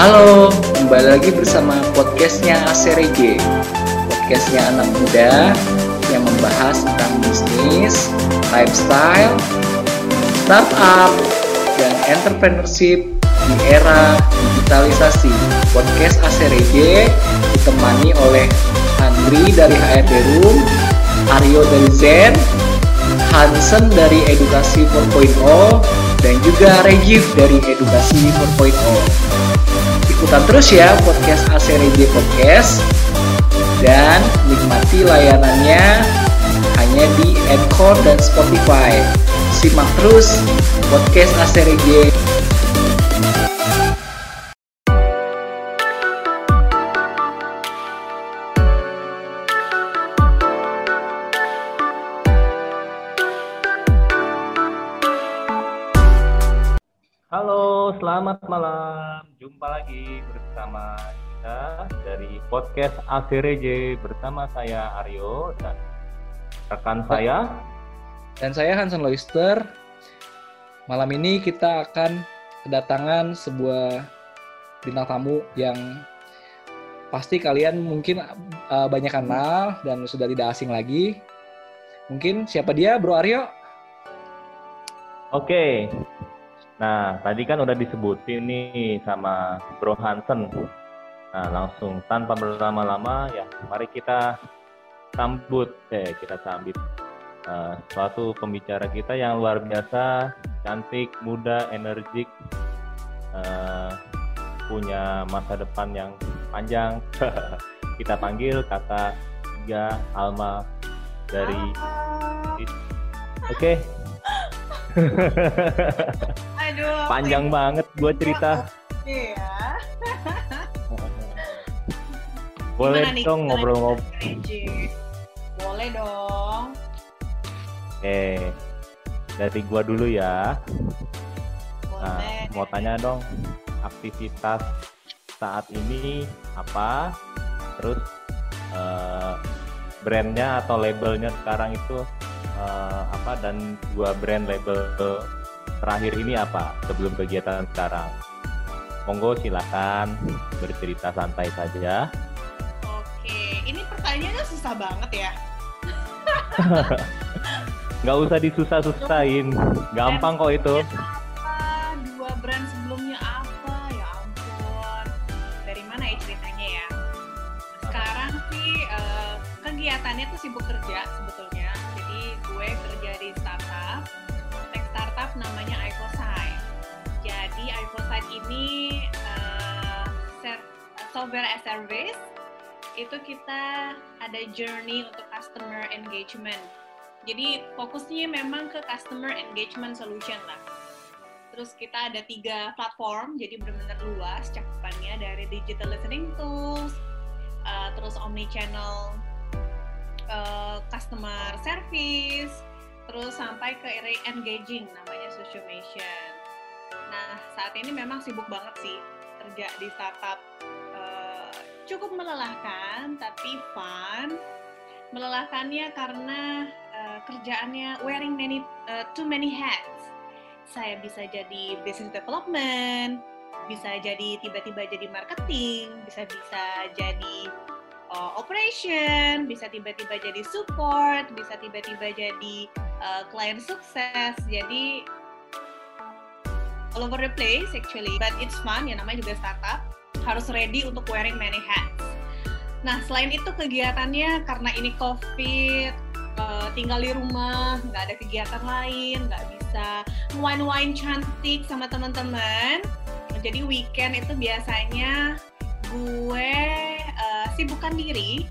Halo, kembali lagi bersama podcastnya ACRG Podcastnya anak muda yang membahas tentang bisnis, lifestyle, startup, dan entrepreneurship di era digitalisasi. Podcast ACRG ditemani oleh Andri dari HRD Room, Aryo dari Zen, Hansen dari Edukasi 4.0, dan juga Regif dari Edukasi 4.0. Ikutan terus ya podcast ACRJ Podcast dan nikmati layanannya hanya di Anchor dan Spotify. Simak terus podcast ACRJ. Halo, selamat malam. Jumpa lagi bersama kita dari podcast ACRJ bersama saya Aryo dan rekan saya. Dan saya Hansen Loister. Malam ini kita akan kedatangan sebuah bintang tamu yang pasti kalian mungkin uh, banyak kenal dan sudah tidak asing lagi. Mungkin siapa dia, Bro Aryo? Oke. Nah, tadi kan udah disebutin nih sama Bro Hansen. Nah, langsung tanpa berlama-lama ya, mari kita sambut, eh kita sambut uh, suatu pembicara kita yang luar biasa, cantik, muda, energik, uh, punya masa depan yang panjang. kita panggil kata tiga Alma dari. Oke. Aduh. Panjang ini- banget gua cerita. Iya. Boleh Gimana dong ngobrol-ngobrol. Boleh dong. Eh, dari gua dulu ya. Nah, Boleh. mau tanya dong, aktivitas saat ini apa? Terus eh, brandnya atau labelnya sekarang itu eh, apa? Dan dua brand label terakhir ini apa? Sebelum kegiatan sekarang. Monggo silakan bercerita santai saja. Oke, ini pertanyaannya susah banget ya. Nggak usah disusah-susahin, gampang kok itu. Apa? Dua brand sebelumnya apa? Ya ampun. Dari mana ya ceritanya ya? Sekarang sih eh, kegiatannya tuh sibuk kerja ini eh, ser- software as service itu kita ada journey untuk customer engagement. Jadi fokusnya memang ke customer engagement solution lah. Terus kita ada tiga platform, jadi benar-benar luas cakupannya dari digital listening tools, uh, terus omni-channel uh, customer service, terus sampai ke area engaging namanya socialization. Nah saat ini memang sibuk banget sih kerja di startup uh, cukup melelahkan tapi fun. Melelahkannya karena uh, kerjaannya wearing many uh, too many hats. Saya bisa jadi business development, bisa jadi tiba-tiba jadi marketing, bisa bisa jadi uh, operation, bisa tiba-tiba jadi support, bisa tiba-tiba jadi uh, client sukses. Jadi all over the place actually, but it's fun. Ya namanya juga startup, harus ready untuk wearing many hats. Nah selain itu kegiatannya karena ini covid, uh, tinggal di rumah, nggak ada kegiatan lain, nggak bisa wine-wine cantik sama teman-teman. Jadi weekend itu biasanya gue uh, sibukkan diri.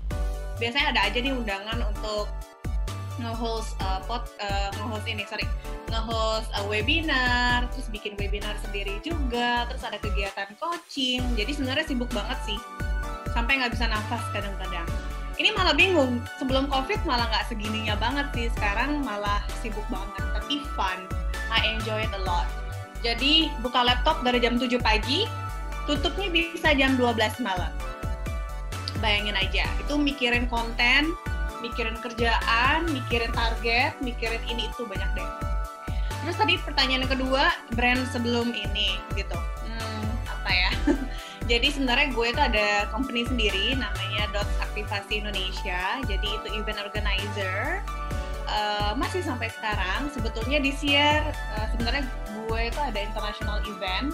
Biasanya ada aja nih undangan untuk nge-host uh, pod, uh, nge-host ini sorry nge-host uh, webinar, terus bikin webinar sendiri juga, terus ada kegiatan coaching. Jadi sebenarnya sibuk banget sih, sampai nggak bisa nafas kadang-kadang. Ini malah bingung, sebelum covid malah nggak segininya banget sih, sekarang malah sibuk banget, tapi fun. I enjoy it a lot. Jadi buka laptop dari jam 7 pagi, tutupnya bisa jam 12 malam. Bayangin aja, itu mikirin konten, mikirin kerjaan, mikirin target, mikirin ini itu banyak deh. Terus tadi pertanyaan kedua, brand sebelum ini gitu. Hmm, apa ya? jadi sebenarnya gue itu ada company sendiri namanya Dots Aktivasi Indonesia. Jadi itu event organizer. Uh, masih sampai sekarang sebetulnya di year uh, sebenarnya gue itu ada international event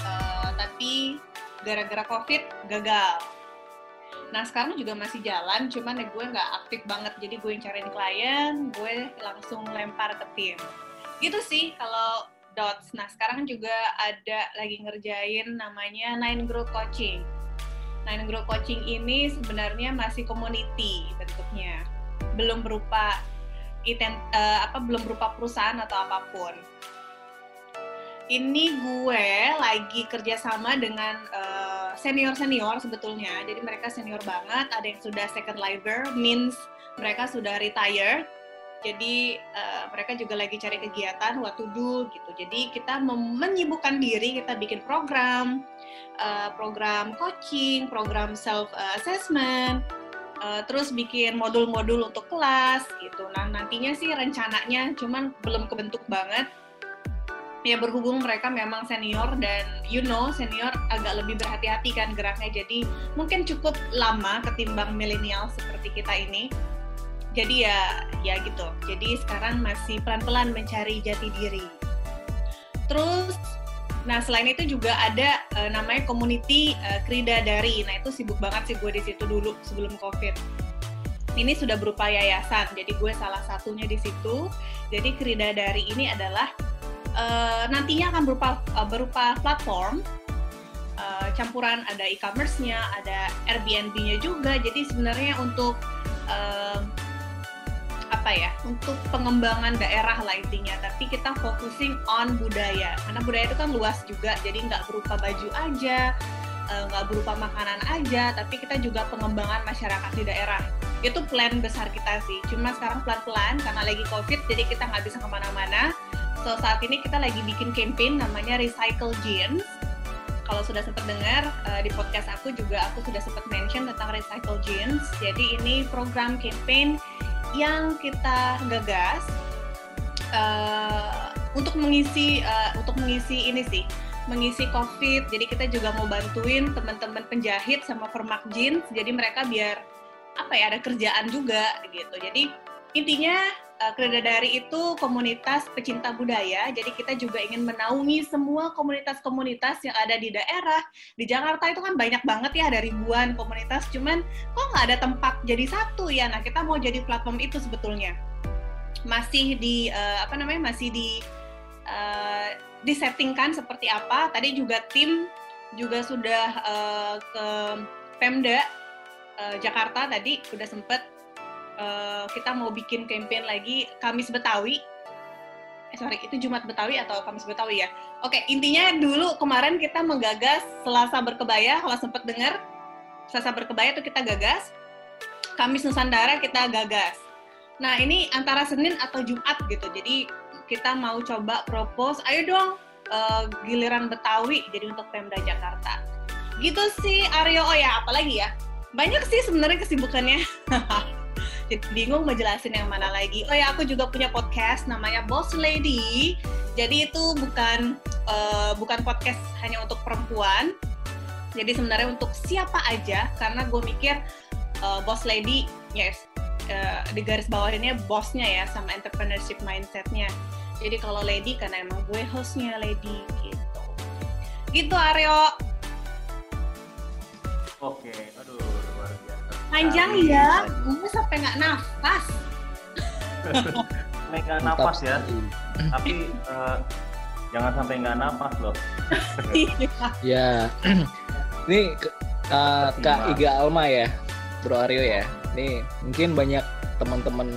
uh, tapi gara-gara covid gagal nah sekarang juga masih jalan cuman ya gue nggak aktif banget. Jadi gue yang cariin klien gue langsung lempar ke tim. Gitu sih kalau dots. Nah sekarang juga ada lagi ngerjain namanya nine grow coaching. Nine grow coaching ini sebenarnya masih community bentuknya. Belum berupa iten, uh, apa belum berupa perusahaan atau apa pun. Ini gue lagi kerjasama dengan uh, senior-senior sebetulnya. Jadi mereka senior banget. Ada yang sudah second liver, means mereka sudah retired. Jadi uh, mereka juga lagi cari kegiatan, what to do gitu. Jadi kita menyibukkan diri, kita bikin program, uh, program coaching, program self assessment, uh, terus bikin modul-modul untuk kelas gitu. Nah nantinya sih rencananya cuman belum kebentuk banget. Ya berhubung mereka memang senior dan you know senior agak lebih berhati-hati kan geraknya jadi mungkin cukup lama ketimbang milenial seperti kita ini. Jadi ya ya gitu. Jadi sekarang masih pelan-pelan mencari jati diri. Terus Nah, selain itu juga ada uh, namanya community uh, Krida Dari. Nah, itu sibuk banget sih gue di situ dulu sebelum COVID. Ini sudah berupa yayasan, jadi gue salah satunya di situ. Jadi Krida Dari ini adalah uh, nantinya akan berupa uh, berupa platform. Uh, campuran ada e-commerce-nya, ada Airbnb-nya juga. Jadi sebenarnya untuk uh, apa ya untuk pengembangan daerah lah intinya. Tapi kita focusing on budaya. Karena budaya itu kan luas juga jadi nggak berupa baju aja nggak berupa makanan aja tapi kita juga pengembangan masyarakat di daerah. Itu plan besar kita sih. Cuma sekarang pelan-pelan karena lagi covid jadi kita nggak bisa ke mana-mana so saat ini kita lagi bikin campaign namanya recycle jeans kalau sudah sempat dengar uh, di podcast aku juga aku sudah sempat mention tentang recycle jeans jadi ini program campaign yang kita gagas uh, untuk mengisi uh, untuk mengisi ini sih mengisi COVID. Jadi kita juga mau bantuin teman-teman penjahit sama permak jeans. Jadi mereka biar apa ya ada kerjaan juga gitu. Jadi intinya uh, Dari itu komunitas pecinta budaya. Jadi kita juga ingin menaungi semua komunitas-komunitas yang ada di daerah. Di Jakarta itu kan banyak banget ya, ada ribuan komunitas. Cuman kok nggak ada tempat jadi satu ya. Nah kita mau jadi platform itu sebetulnya. Masih di uh, apa namanya? Masih di uh, disettingkan seperti apa. Tadi juga tim juga sudah uh, ke Pemda Jakarta tadi sudah sempat uh, kita mau bikin campaign lagi Kamis Betawi. Eh sorry, itu Jumat Betawi atau Kamis Betawi ya? Oke, intinya dulu kemarin kita menggagas Selasa Berkebaya, kalau sempat dengar, Selasa Berkebaya itu kita gagas, Kamis Nusantara kita gagas. Nah, ini antara Senin atau Jumat gitu, jadi kita mau coba propose, ayo dong uh, giliran Betawi jadi untuk Pemda Jakarta. Gitu sih Aryo, oh ya apalagi ya? Banyak sih sebenarnya kesibukannya. bingung mau jelasin yang mana lagi. Oh ya, aku juga punya podcast namanya Boss Lady. Jadi itu bukan uh, bukan podcast hanya untuk perempuan. Jadi sebenarnya untuk siapa aja karena gue mikir uh, Boss Lady yes uh, di garis bawah ini bosnya ya sama entrepreneurship mindsetnya. Jadi kalau lady karena emang gue hostnya lady gitu. Gitu Aryo. Oke, aduh Panjang ya, gue sampai nggak nafas. sampai nggak nafas ya. Tapi uh, jangan sampai nggak nafas loh. ya, ini uh, Kak Iga Alma ya, Bro Aryo ya. Nih mungkin banyak teman-teman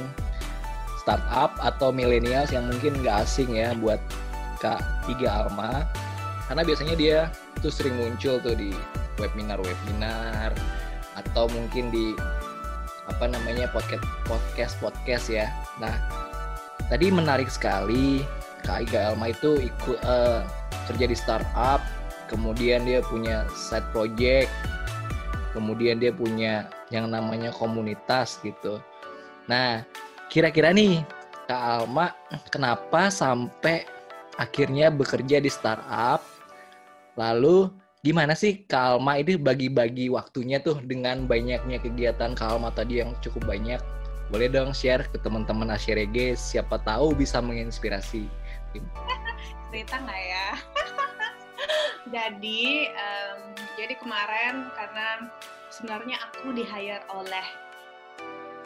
startup atau milenials yang mungkin nggak asing ya buat Kak Iga Alma karena biasanya dia tuh sering muncul tuh di webinar-webinar atau mungkin di apa namanya podcast podcast podcast ya. Nah, tadi menarik sekali Kak Iga Elma itu ikut uh, kerja di startup, kemudian dia punya side project, kemudian dia punya yang namanya komunitas gitu. Nah, kira-kira nih Kak Alma kenapa sampai akhirnya bekerja di startup lalu gimana sih Kalma ini bagi-bagi waktunya tuh dengan banyaknya kegiatan Kalma tadi yang cukup banyak. Boleh dong share ke teman-teman Asyirege, siapa tahu bisa menginspirasi. Cerita nggak ya? jadi, um, jadi kemarin karena sebenarnya aku di hire oleh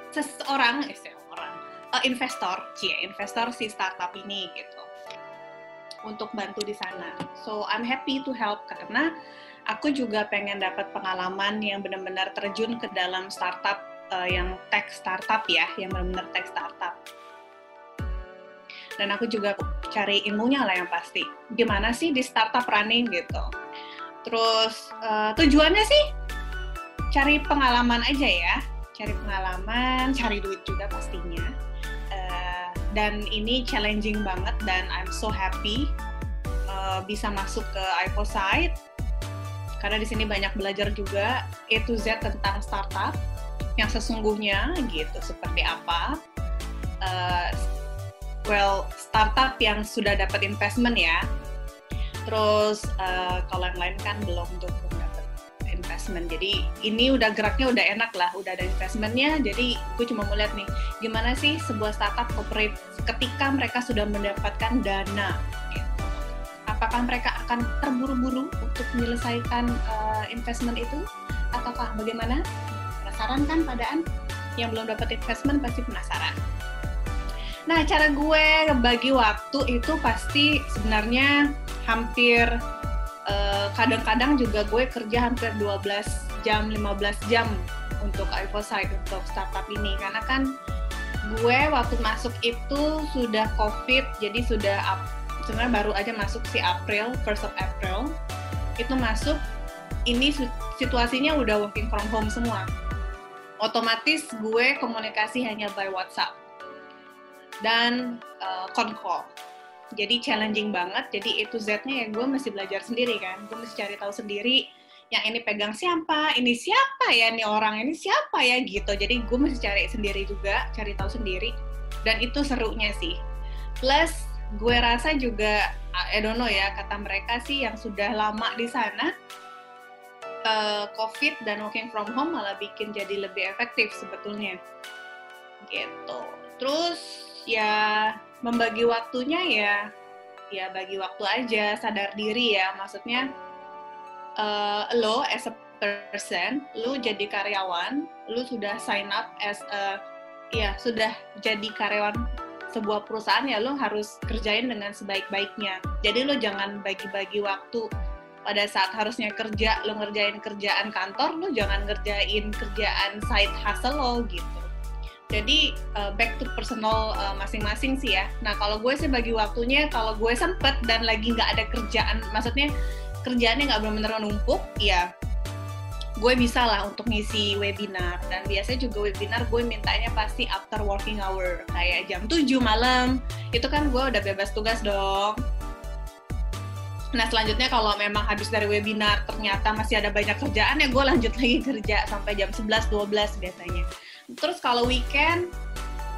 seseorang, eh, seseorang, uh, investor, cie, investor si startup ini gitu untuk bantu di sana. So I'm happy to help karena aku juga pengen dapat pengalaman yang benar-benar terjun ke dalam startup uh, yang tech startup ya, yang benar-benar tech startup. Dan aku juga cari ilmunya lah yang pasti. Gimana sih di startup running gitu. Terus uh, tujuannya sih cari pengalaman aja ya, cari pengalaman, cari duit juga pastinya. Dan ini challenging banget dan I'm so happy uh, bisa masuk ke iPosite karena di sini banyak belajar juga A to Z tentang startup yang sesungguhnya gitu seperti apa. Uh, well startup yang sudah dapat investment ya. Terus uh, kalau yang lain kan belum tuh investment. Jadi ini udah geraknya udah enak lah, udah ada investmentnya. Jadi gue cuma mau lihat nih gimana sih sebuah startup operate ketika mereka sudah mendapatkan dana. Gitu. Apakah mereka akan terburu-buru untuk menyelesaikan uh, investment itu, ataukah bagaimana? Penasaran kan padaan? Yang belum dapat investment pasti penasaran. Nah, cara gue bagi waktu itu pasti sebenarnya hampir kadang-kadang uh, juga gue kerja hampir 12 jam, 15 jam untuk iPhone untuk startup ini karena kan gue waktu masuk itu sudah COVID, jadi sudah sebenarnya baru aja masuk si April, first of April, itu masuk ini situasinya udah working from home semua. Otomatis gue komunikasi hanya by WhatsApp dan uh, call. Jadi challenging banget. Jadi itu Z-nya ya gue mesti belajar sendiri kan. Gue mesti cari tahu sendiri yang ini pegang siapa, ini siapa ya, ini orang ini siapa ya gitu. Jadi gue mesti cari sendiri juga, cari tahu sendiri. Dan itu serunya sih. Plus gue rasa juga, I don't know ya, kata mereka sih yang sudah lama di sana, uh, COVID dan working from home malah bikin jadi lebih efektif sebetulnya. Gitu. Terus ya membagi waktunya ya ya bagi waktu aja sadar diri ya. Maksudnya uh, lo as a person lo jadi karyawan lo sudah sign up as a ya sudah jadi karyawan sebuah perusahaan ya lo harus kerjain dengan sebaik-baiknya. Jadi lo jangan bagi-bagi waktu. Pada saat harusnya kerja lo ngerjain kerjaan kantor lo jangan ngerjain kerjaan side hustle lo gitu jadi uh, back to personal uh, masing-masing sih ya. Nah kalau gue sih bagi waktunya kalau gue sempet dan lagi nggak ada kerjaan, maksudnya kerjaannya nggak benar-benar numpuk, ya gue bisa lah untuk ngisi webinar dan biasanya juga webinar gue mintanya pasti after working hour kayak jam 7 malam itu kan gue udah bebas tugas dong Nah selanjutnya kalau memang habis dari webinar ternyata masih ada banyak kerjaan ya gue lanjut lagi kerja sampai jam 11-12 biasanya. Terus kalau weekend,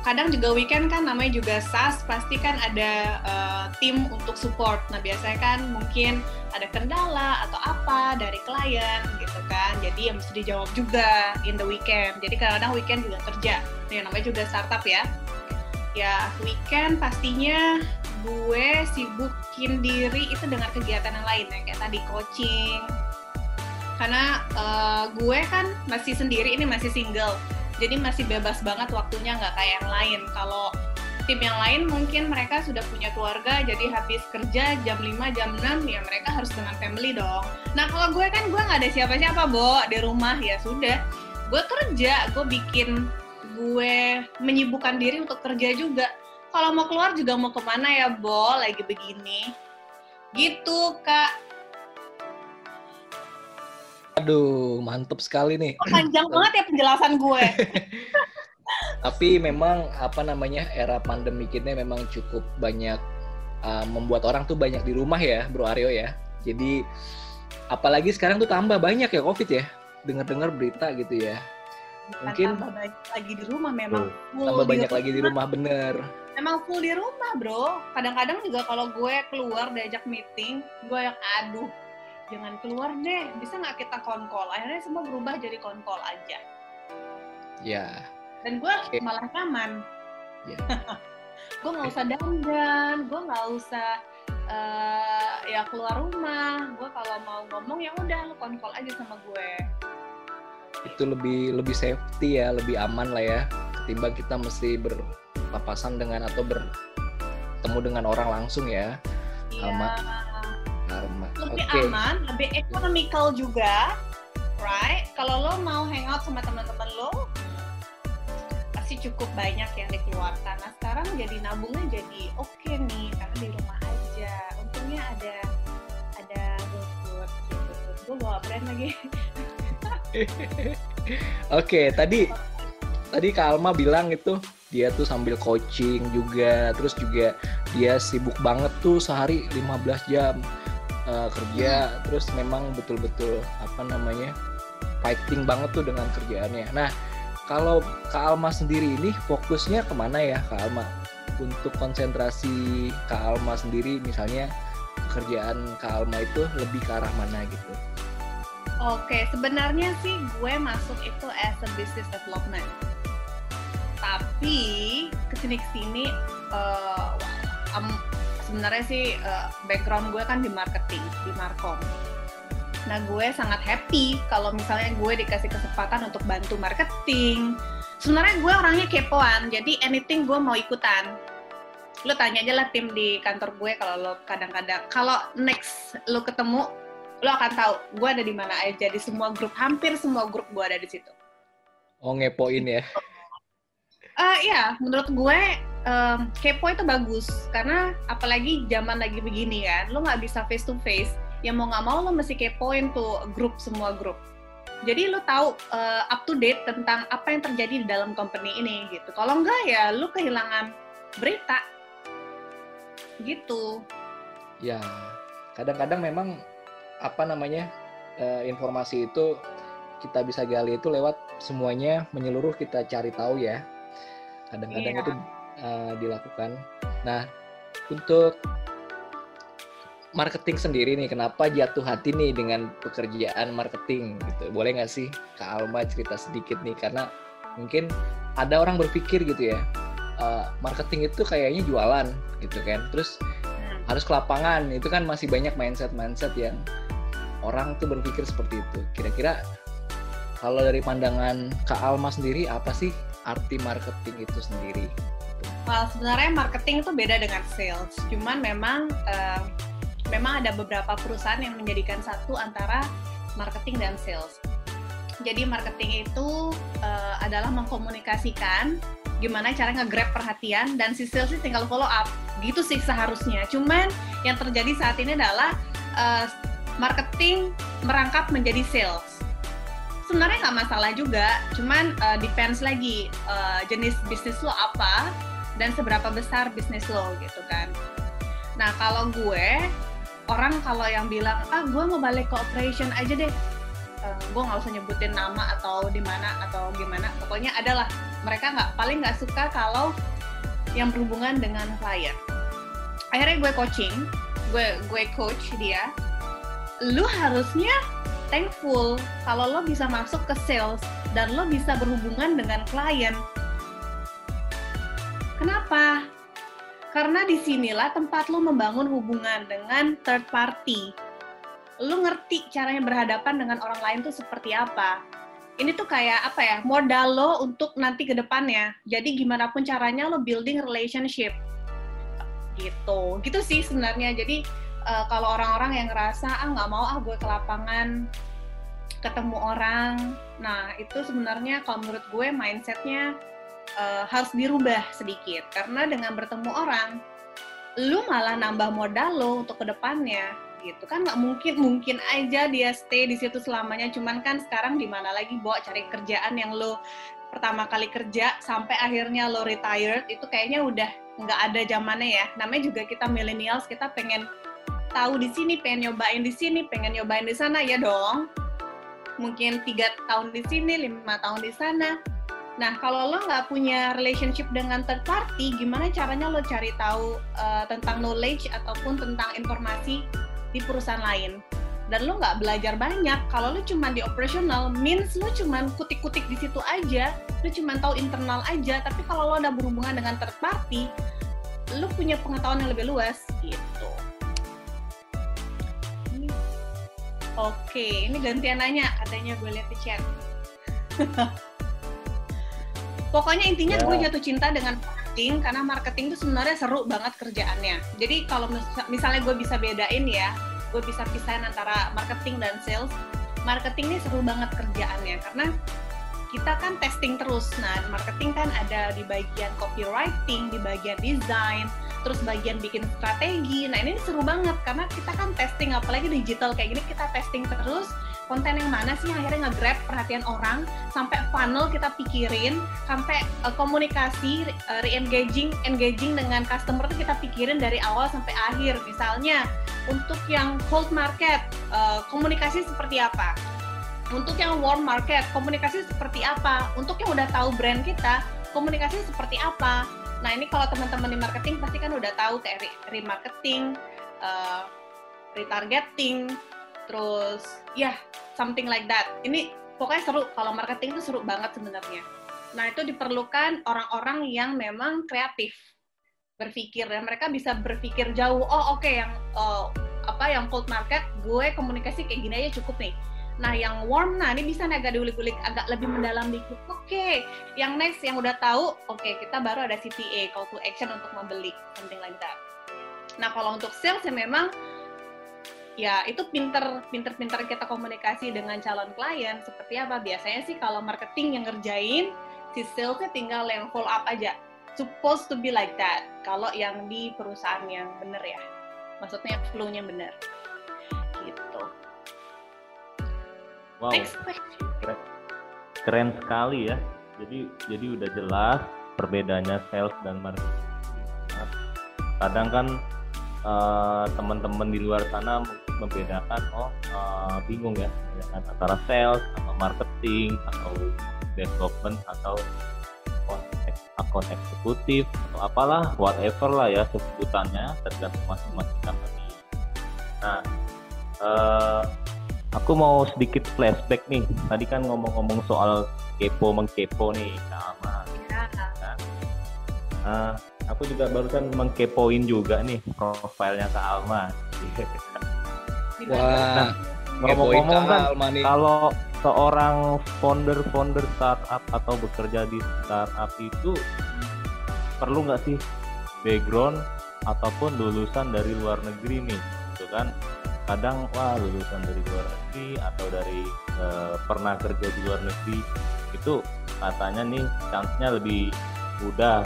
kadang juga weekend kan namanya juga SAS, pasti kan ada uh, tim untuk support. Nah biasanya kan mungkin ada kendala atau apa dari klien gitu kan. Jadi yang mesti dijawab juga in the weekend. Jadi kadang-kadang weekend juga kerja. Nah, yang namanya juga startup ya. Ya weekend pastinya gue sibukin diri itu dengan kegiatan yang lain ya kayak tadi coaching. Karena uh, gue kan masih sendiri ini masih single jadi masih bebas banget waktunya nggak kayak yang lain. Kalau tim yang lain mungkin mereka sudah punya keluarga jadi habis kerja jam 5 jam 6 ya mereka harus dengan family dong. Nah kalau gue kan gue nggak ada siapa-siapa bo di rumah ya sudah. Gue kerja gue bikin gue menyibukkan diri untuk kerja juga. Kalau mau keluar juga mau ke mana ya bo? Lagi begini. Gitu kak Aduh, mantep sekali nih. Panjang banget ya penjelasan gue. Tapi memang apa namanya era pandemi ini memang cukup banyak uh, membuat orang tuh banyak di rumah ya, Bro Aryo ya. Jadi apalagi sekarang tuh tambah banyak ya COVID ya. Dengar-dengar berita gitu ya. Mungkin tambah banyak lagi di rumah memang. Full tambah banyak rumah. lagi di rumah bener. Memang full di rumah, Bro. Kadang-kadang juga kalau gue keluar diajak meeting, gue yang aduh jangan keluar deh. Bisa nggak kita konkol? Akhirnya semua berubah jadi konkol aja. Ya. Dan gue okay. malah nyaman. Ya. gue nggak usah dandan. Gue nggak usah uh, ya keluar rumah. Gue kalau mau ngomong ya udah lu konkol aja sama gue. Itu lebih lebih safety ya lebih aman lah ya. Ketimbang kita mesti berpapasan dengan atau bertemu dengan orang langsung ya. Alma Lebih okay. aman lebih economical juga right? Kalau lo mau hangout sama teman-teman lo pasti cukup banyak yang dikeluarkan. Nah sekarang jadi nabungnya jadi oke okay nih karena di rumah aja. Untungnya ada ada GoFood gitu. Gue bawa brand lagi. Oke, okay, tadi tadi Kak Alma bilang itu dia tuh sambil coaching juga, terus juga dia sibuk banget tuh sehari 15 jam uh, kerja, hmm. terus memang betul-betul apa namanya fighting banget tuh dengan kerjaannya. Nah, kalau Kak Alma sendiri ini fokusnya ke mana ya Kak Alma? Untuk konsentrasi Kak Alma sendiri misalnya pekerjaan Kak Alma itu lebih ke arah mana gitu? Oke, sebenarnya sih gue masuk itu as a business development. Tapi ke sini ke sini uh, um, sebenarnya sih uh, background gue kan di marketing, di markom. Nah gue sangat happy kalau misalnya gue dikasih kesempatan untuk bantu marketing. Sebenarnya gue orangnya kepoan, jadi anything gue mau ikutan. Lo tanya aja lah tim di kantor gue kalau lo kadang-kadang, kalau next lo ketemu lo akan tahu gue ada di mana aja di semua grup hampir semua grup gue ada di situ oh ngepoin ya uh, ya menurut gue um, kepo itu bagus. Karena apalagi zaman lagi begini kan lo nggak bisa face to face ya mau nggak mau lo mesti kepoin tuh grup semua grup. Jadi lo tahu uh, up to date tentang apa yang terjadi di dalam company ini gitu. Kalau enggak ya lo kehilangan berita. Gitu. Ya kadang-kadang memang apa namanya uh, informasi itu kita bisa gali itu lewat semuanya menyeluruh kita cari tahu ya kadang-kadang yeah. itu uh, dilakukan nah untuk marketing sendiri nih kenapa jatuh hati nih dengan pekerjaan marketing gitu boleh nggak sih Kak Alma cerita sedikit nih karena mungkin ada orang berpikir gitu ya uh, marketing itu kayaknya jualan gitu kan terus hmm. harus ke lapangan itu kan masih banyak mindset mindset yang orang tuh berpikir seperti itu. Kira-kira kalau dari pandangan Kak Alma sendiri apa sih arti marketing itu sendiri? Well, sebenarnya marketing itu beda dengan sales. Cuman memang uh, memang ada beberapa perusahaan yang menjadikan satu antara marketing dan sales. Jadi marketing itu uh, adalah mengkomunikasikan gimana cara nge-grab perhatian dan si sales tinggal follow up. Gitu sih seharusnya. Cuman yang terjadi saat ini adalah uh, marketing merangkap menjadi sales. Sebenarnya nggak masalah juga, cuman uh, depends lagi uh, jenis bisnis lo apa dan seberapa besar bisnis lo gitu kan. Nah kalau gue orang kalau yang bilang ah gue mau balik ke operation aja deh, uh, gue nggak usah nyebutin nama atau di mana atau gimana, pokoknya adalah mereka nggak paling nggak suka kalau yang berhubungan dengan klien. Akhirnya gue coaching, gue gue coach dia lu harusnya thankful kalau lo bisa masuk ke sales dan lo bisa berhubungan dengan klien. Kenapa? Karena di sinilah tempat lo membangun hubungan dengan third party. Lo ngerti caranya berhadapan dengan orang lain tuh seperti apa. Ini tuh kayak apa ya, modal lo untuk nanti ke depannya. Jadi gimana pun caranya lo building relationship. Gitu. Gitu sih sebenarnya. Jadi uh, kalau orang-orang yang ngerasa ah nggak mau ah gue ke lapangan ketemu orang. Nah itu sebenarnya kalau menurut gue mindsetnya uh, harus dirubah sedikit. Karena dengan bertemu orang lu malah nambah modal lo untuk ke depannya gitu. Kan nggak mungkin mungkin aja dia stay di situ selamanya. Cuman kan sekarang di mana lagi bawa cari kerjaan yang lo pertama kali kerja sampai akhirnya lo retired itu kayaknya udah nggak ada zamannya ya. Namanya juga kita millennials kita pengen tahu di sini, pengen nyobain di sini, pengen nyobain di sana, ya dong. Mungkin tiga tahun di sini, lima tahun di sana. Nah, kalau lo nggak punya relationship dengan third party, gimana caranya lo cari tahu uh, tentang knowledge ataupun tentang informasi di perusahaan lain? dan lu nggak belajar banyak kalau lu cuma di operational means lu cuma kutik-kutik di situ aja lu cuma tahu internal aja tapi kalau lu ada berhubungan dengan third party lu punya pengetahuan yang lebih luas gitu oke ini gantian nanya katanya gue lihat di chat. Pokoknya intinya Ya. gue jatuh cinta dengan marketing karena marketing itu sebenarnya seru banget kerjaannya. Jadi kalau mis- misalnya gue bisa bedain ya gue bisa pisahin antara marketing dan sales marketing ini seru banget kerjaannya karena kita kan testing terus. Nah marketing kan ada di bagian copywriting di bagian design terus bagian bikin strategi. Nah ini seru banget karena kita kan testing apalagi digital kayak gini kita testing terus konten yang mana sih yang akhirnya nge-grab perhatian orang sampai funnel kita pikirin sampai uh, komunikasi uh, re-engaging engaging dengan customer tuh kita pikirin dari awal sampai akhir. Misalnya untuk yang cold market uh, komunikasi seperti apa? Untuk yang warm market komunikasi seperti apa? Untuk yang udah tahu brand kita komunikasi seperti apa nah ini kalau teman-teman di marketing pasti kan udah tahu kayak re- remarketing uh, retargeting terus ya something like that. Ini pokoknya seru kalau marketing itu seru banget sebenarnya. Nah itu diperlukan orang-orang yang memang kreatif berpikir dan mereka bisa berpikir jauh oh oke yang oh, apa yang cold market gue komunikasi kayak gini aja cukup nih nah yang warm nah ini bisa nih agak diulik-ulik agak lebih mendalam dikit. Oke yang next yang udah tahu oke kita baru ada CTA call to action untuk membeli something like that. Nah kalau untuk sales ya memang ya itu pinter pinter pinter kita komunikasi dengan calon klien seperti apa? Biasanya sih kalau marketing yang ngerjain si salesnya tinggal yang follow up aja. Supposed to be like that kalau yang di perusahaan yang bener ya. Maksudnya flow-nya bener Wow, next question keren, keren sekali ya. Jadi jadi udah jelas perbedaannya sales dan marketing. Kadang kan eh, teman-teman di luar sana membedakan, oh eh, bingung ya, membedakan antara sales atau marketing atau development atau account eksekutif atau apalah whatever lah ya sebutannya tergantung masing-masing company. Nah, eh, aku mau sedikit flashback nih. Tadi kan ngomong-ngomong soal kepo mengkepo nih, ya Eh, aku juga barusan mengkepoin juga nih profilnya Kak Alma. Wah, Ngomong-ngomong kan, Alma nih. kalau seorang founder-founder startup atau bekerja di startup itu perlu nggak sih background ataupun lulusan dari luar negeri nih, gitu kan? Kadang wah lulusan dari luar negeri atau dari eh, pernah kerja di luar negeri itu katanya nih chance-nya lebih mudah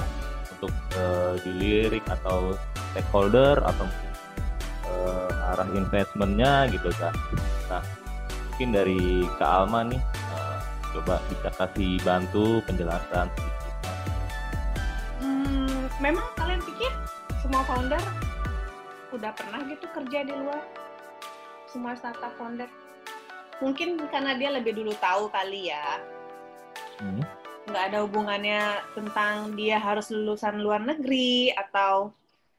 untuk eh, dilirik atau stakeholder atau eh, arah investmentnya gitu kan. Nah mungkin dari Kak Alma nih eh, coba bisa kasih bantu penjelasan. Hmm, memang kalian pikir semua founder udah pernah gitu kerja di luar? Semua startup founder? Mungkin karena dia lebih dulu tahu kali ya. Hmm. Nggak ada hubungannya tentang dia harus lulusan luar negeri atau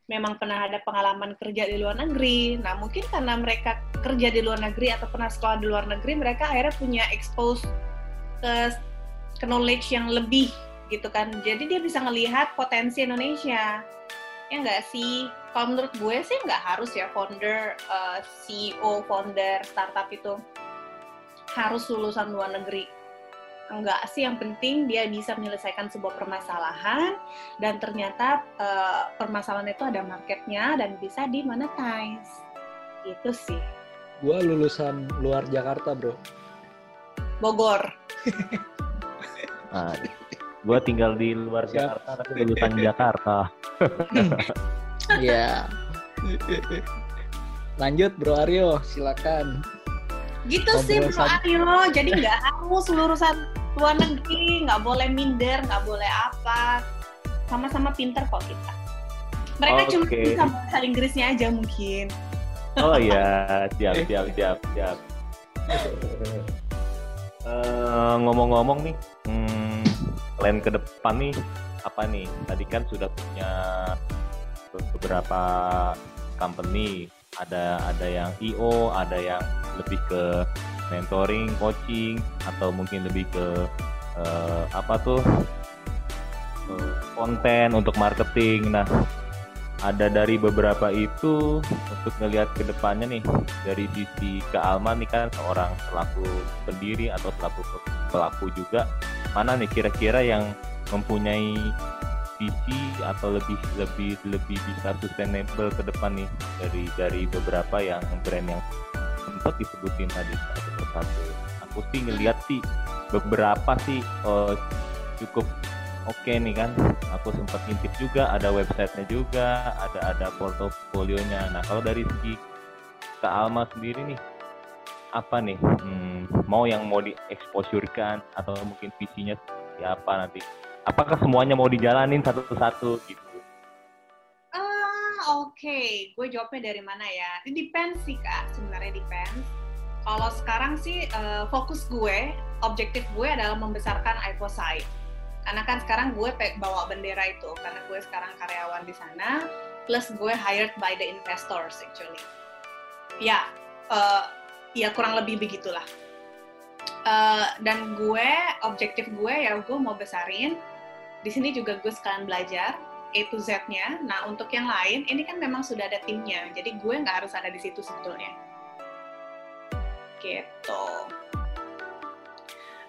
memang pernah ada pengalaman kerja di luar negeri. Nah, mungkin karena mereka kerja di luar negeri atau pernah sekolah di luar negeri, mereka akhirnya punya expose ke, ke knowledge yang lebih gitu kan. Jadi dia bisa ngelihat potensi Indonesia. Ya nggak sih? Kalau menurut gue sih nggak harus ya founder, eh, CEO, founder startup itu harus lulusan luar negeri. Enggak sih, yang penting dia bisa menyelesaikan sebuah permasalahan dan ternyata eh, permasalahan itu ada marketnya dan bisa di monetize. Gitu sih. Gua lulusan luar Jakarta, Bro. Bogor. Gua tinggal di luar Siap. Jakarta tapi lulusan Jakarta. Iya. Lanjut, Bro Aryo, silakan. Gitu sih Bro Aryo. Jadi nggak harus lulusan luar negeri, nggak boleh minder, nggak boleh apa. Sama-sama pinter kok kita. Mereka cuma Oke. bisa bahasa Inggrisnya aja mungkin. Oh iya, siap, siap, siap, siap. Eh, ngomong-ngomong nih, hmm, plan ke depan nih apa nih? Tadi kan sudah punya beberapa company. ada ada yang IO, ada yang lebih ke mentoring, coaching, atau mungkin lebih ke uh, apa tuh uh, konten untuk marketing. Nah, ada dari beberapa itu untuk ngelihat ke depannya nih dari sisi ke Alma nih kan seorang pelaku pendiri atau pelaku pelaku juga mana nih kira-kira yang mempunyai visi atau lebih lebih lebih bisa sustainable ke depan nih dari dari beberapa yang brand yang sempat disebutin tadi satu persatu. Aku sih ngelihat sih beberapa sih oh, cukup oke okay nih kan. Aku sempat ngintip juga ada websitenya juga, ada ada portofolionya. Nah kalau dari segi Kak Alma sendiri nih apa nih hmm, mau yang mau dieksposurkan atau mungkin visinya siapa nanti apakah semuanya mau dijalanin satu-satu gitu? Ah, oke. Okay. Gue jawabnya dari mana ya? Ini depends sih, Kak. Sebenarnya depends. Kalau sekarang sih uh, fokus gue, objektif gue adalah membesarkan iPosite. Karena kan sekarang gue bawa bendera itu, karena gue sekarang karyawan di sana, plus gue hired by the investors actually. Ya, uh, ya kurang lebih begitulah. Uh, dan gue, objektif gue ya gue mau besarin di sini juga gue sekalian belajar A to Z-nya. Nah, untuk yang lain, ini kan memang sudah ada timnya, jadi gue nggak harus ada di situ sebetulnya. Gitu.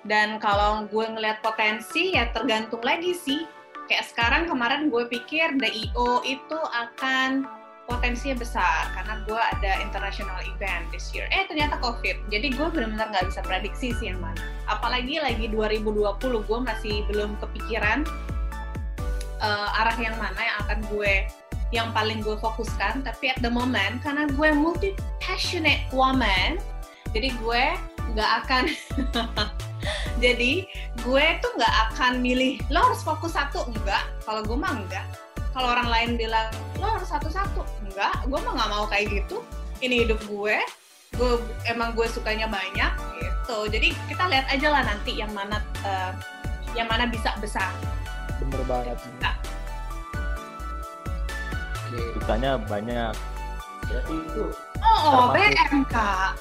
Dan kalau gue ngeliat potensi, ya tergantung lagi sih. Kayak sekarang kemarin gue pikir DIO itu akan potensinya besar karena gue ada international event this year. Eh ternyata COVID. Jadi gue benar-benar nggak bisa prediksi sih yang mana. Apalagi lagi 2020 gue masih belum kepikiran uh, arah yang mana yang akan gue yang paling gue fokuskan. Tapi at the moment karena gue multi passionate woman, jadi gue nggak akan jadi gue tuh nggak akan milih lo harus fokus satu enggak kalau gue mah enggak kalau orang lain bilang lo harus satu-satu. Enggak gue mah nggak mau kayak gitu. Ini hidup gue gue emang gue sukanya banyak gitu. Jadi kita lihat aja lah nanti yang mana uh, yang mana bisa besar. Bener banget nah. Oke. sukanya banyak. Berarti itu oh, oh BM kak.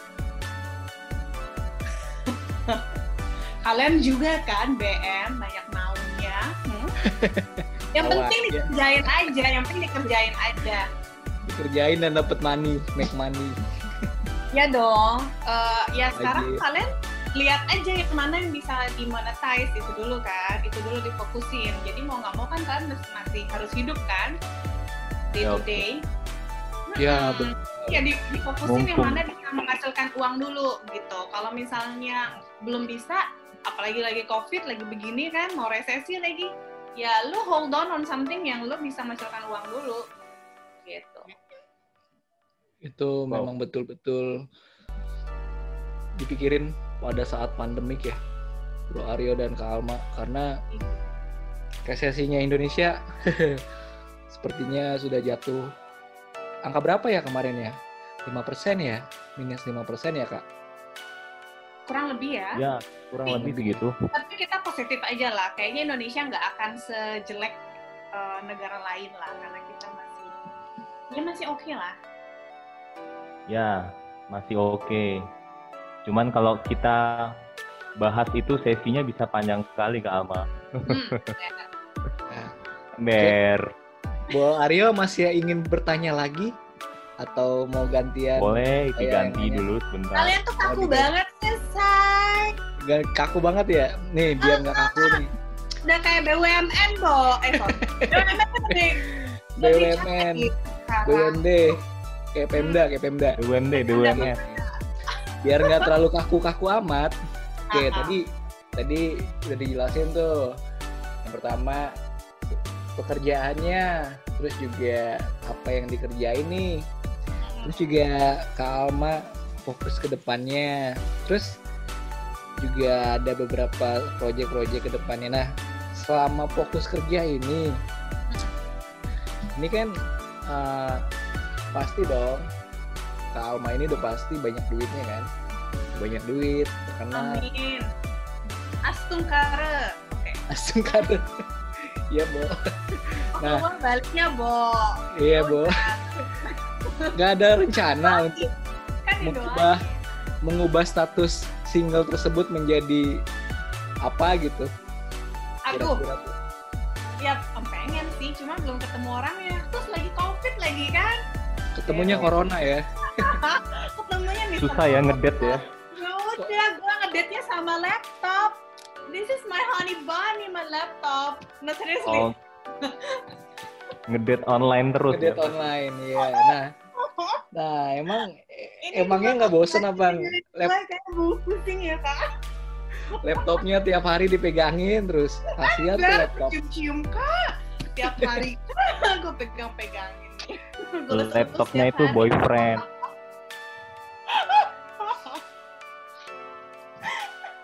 Kalian juga kan BM banyak maunya. Hmm? Yang Awal, penting ya. dikerjain aja yang penting dikerjain aja. Dikerjain dan dapat money make money. Ya dong. Uh, ya sekarang aja. kalian lihat aja yang mana yang bisa dimonetize itu dulu kan. Itu dulu difokusin. Jadi mau nggak mau kan kalian masih harus hidup kan? Day to day. Ya betul. Ya di, difokusin Mumpung. yang mana bisa menghasilkan uang dulu gitu. Kalau misalnya belum bisa apalagi lagi covid lagi begini kan mau resesi lagi ya lu hold on on something yang lu bisa menghasilkan uang dulu. Gitu. Itu wow. memang betul-betul dipikirin pada saat pandemik ya Bro Aryo dan Kak Alma karena resesinya Indonesia sepertinya sudah jatuh. Angka berapa ya kemarin ya? 5% ya? Minus 5% ya Kak kurang lebih ya. Ya, kurang lebih begitu. Tapi kita positif aja lah. Kayaknya Indonesia nggak akan sejelek uh, negara lain lah, karena kita masih, ya masih oke okay lah. Ya, masih oke. Okay. Cuman kalau kita bahas itu sesinya bisa panjang sekali Kak Alma. Hmm, ya. Ber. Bu Aryo masih ingin bertanya lagi? Atau mau gantian? Boleh, diganti dulu sebentar. Kalian tuh kaku oh, banget sih, Say. Gak kaku banget ya? Nih, biar nggak kaku nih. Udah kayak BUMN, Bo. Eh, sorry. BUMN. BUMN. BUMD. Kayak Pemda, kayak Pemda. BUMD, BUMN. Biar nggak terlalu kaku-kaku amat. Oke, uh -huh. tadi tadi udah dijelasin tuh. Yang pertama pekerjaannya, terus juga apa yang dikerjain nih terus juga Kak Alma fokus ke depannya. Terus juga ada beberapa proyek-proyek ke depannya. Nah selama fokus kerja ini ini kan uh, pasti dong Kak Alma ini udah pasti banyak duitnya kan? Banyak duit terkenal. Amin. Astung kare. Okay. astung kare. Iya, Bo. Oh, nah, baliknya, Bo. Iya, Bo. Nggak ada rencana untuk kan mengubah mengubah status single tersebut menjadi apa gitu Aduh, ya pengen sih, cuma belum ketemu orangnya. Terus lagi covid lagi kan, ketemunya corona ya ketemunya Mr. Susah ya ngedet ya. Ya udah, gue ngedate-nya sama laptop. This is my honey bunny, my laptop. Nah seriously, Oh. Ngedet online terus ya. ngedate online ya nah nah emang emangnya nggak bosen apa lap, gue kayak bu pusing ya kak. laptopnya tiap hari dipegangin terus kasihan tuh laptop cium-cium kak. Tiap hari gue pegang-pegangin. Laptopnya itu boyfriend.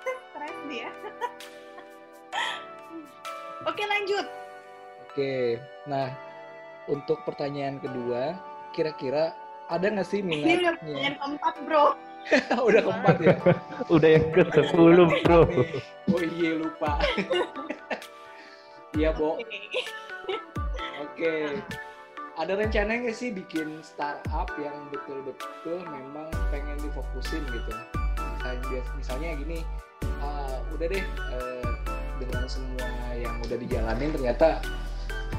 Stres dia. Oke lanjut. oke nah untuk pertanyaan kedua kira-kira ada nggak sih Ini udah minatnya pertanyaan keempat bro. udah keempat ya Udah yang ke 10 bro. oh iya lupa iya bo Oke. Oke. Ada rencana nggak sih bikin startup yang betul-betul memang pengen difokusin gitu? Misalnya, misalnya gini, ah, udah deh eh, dengan semua yang udah dijalanin ternyata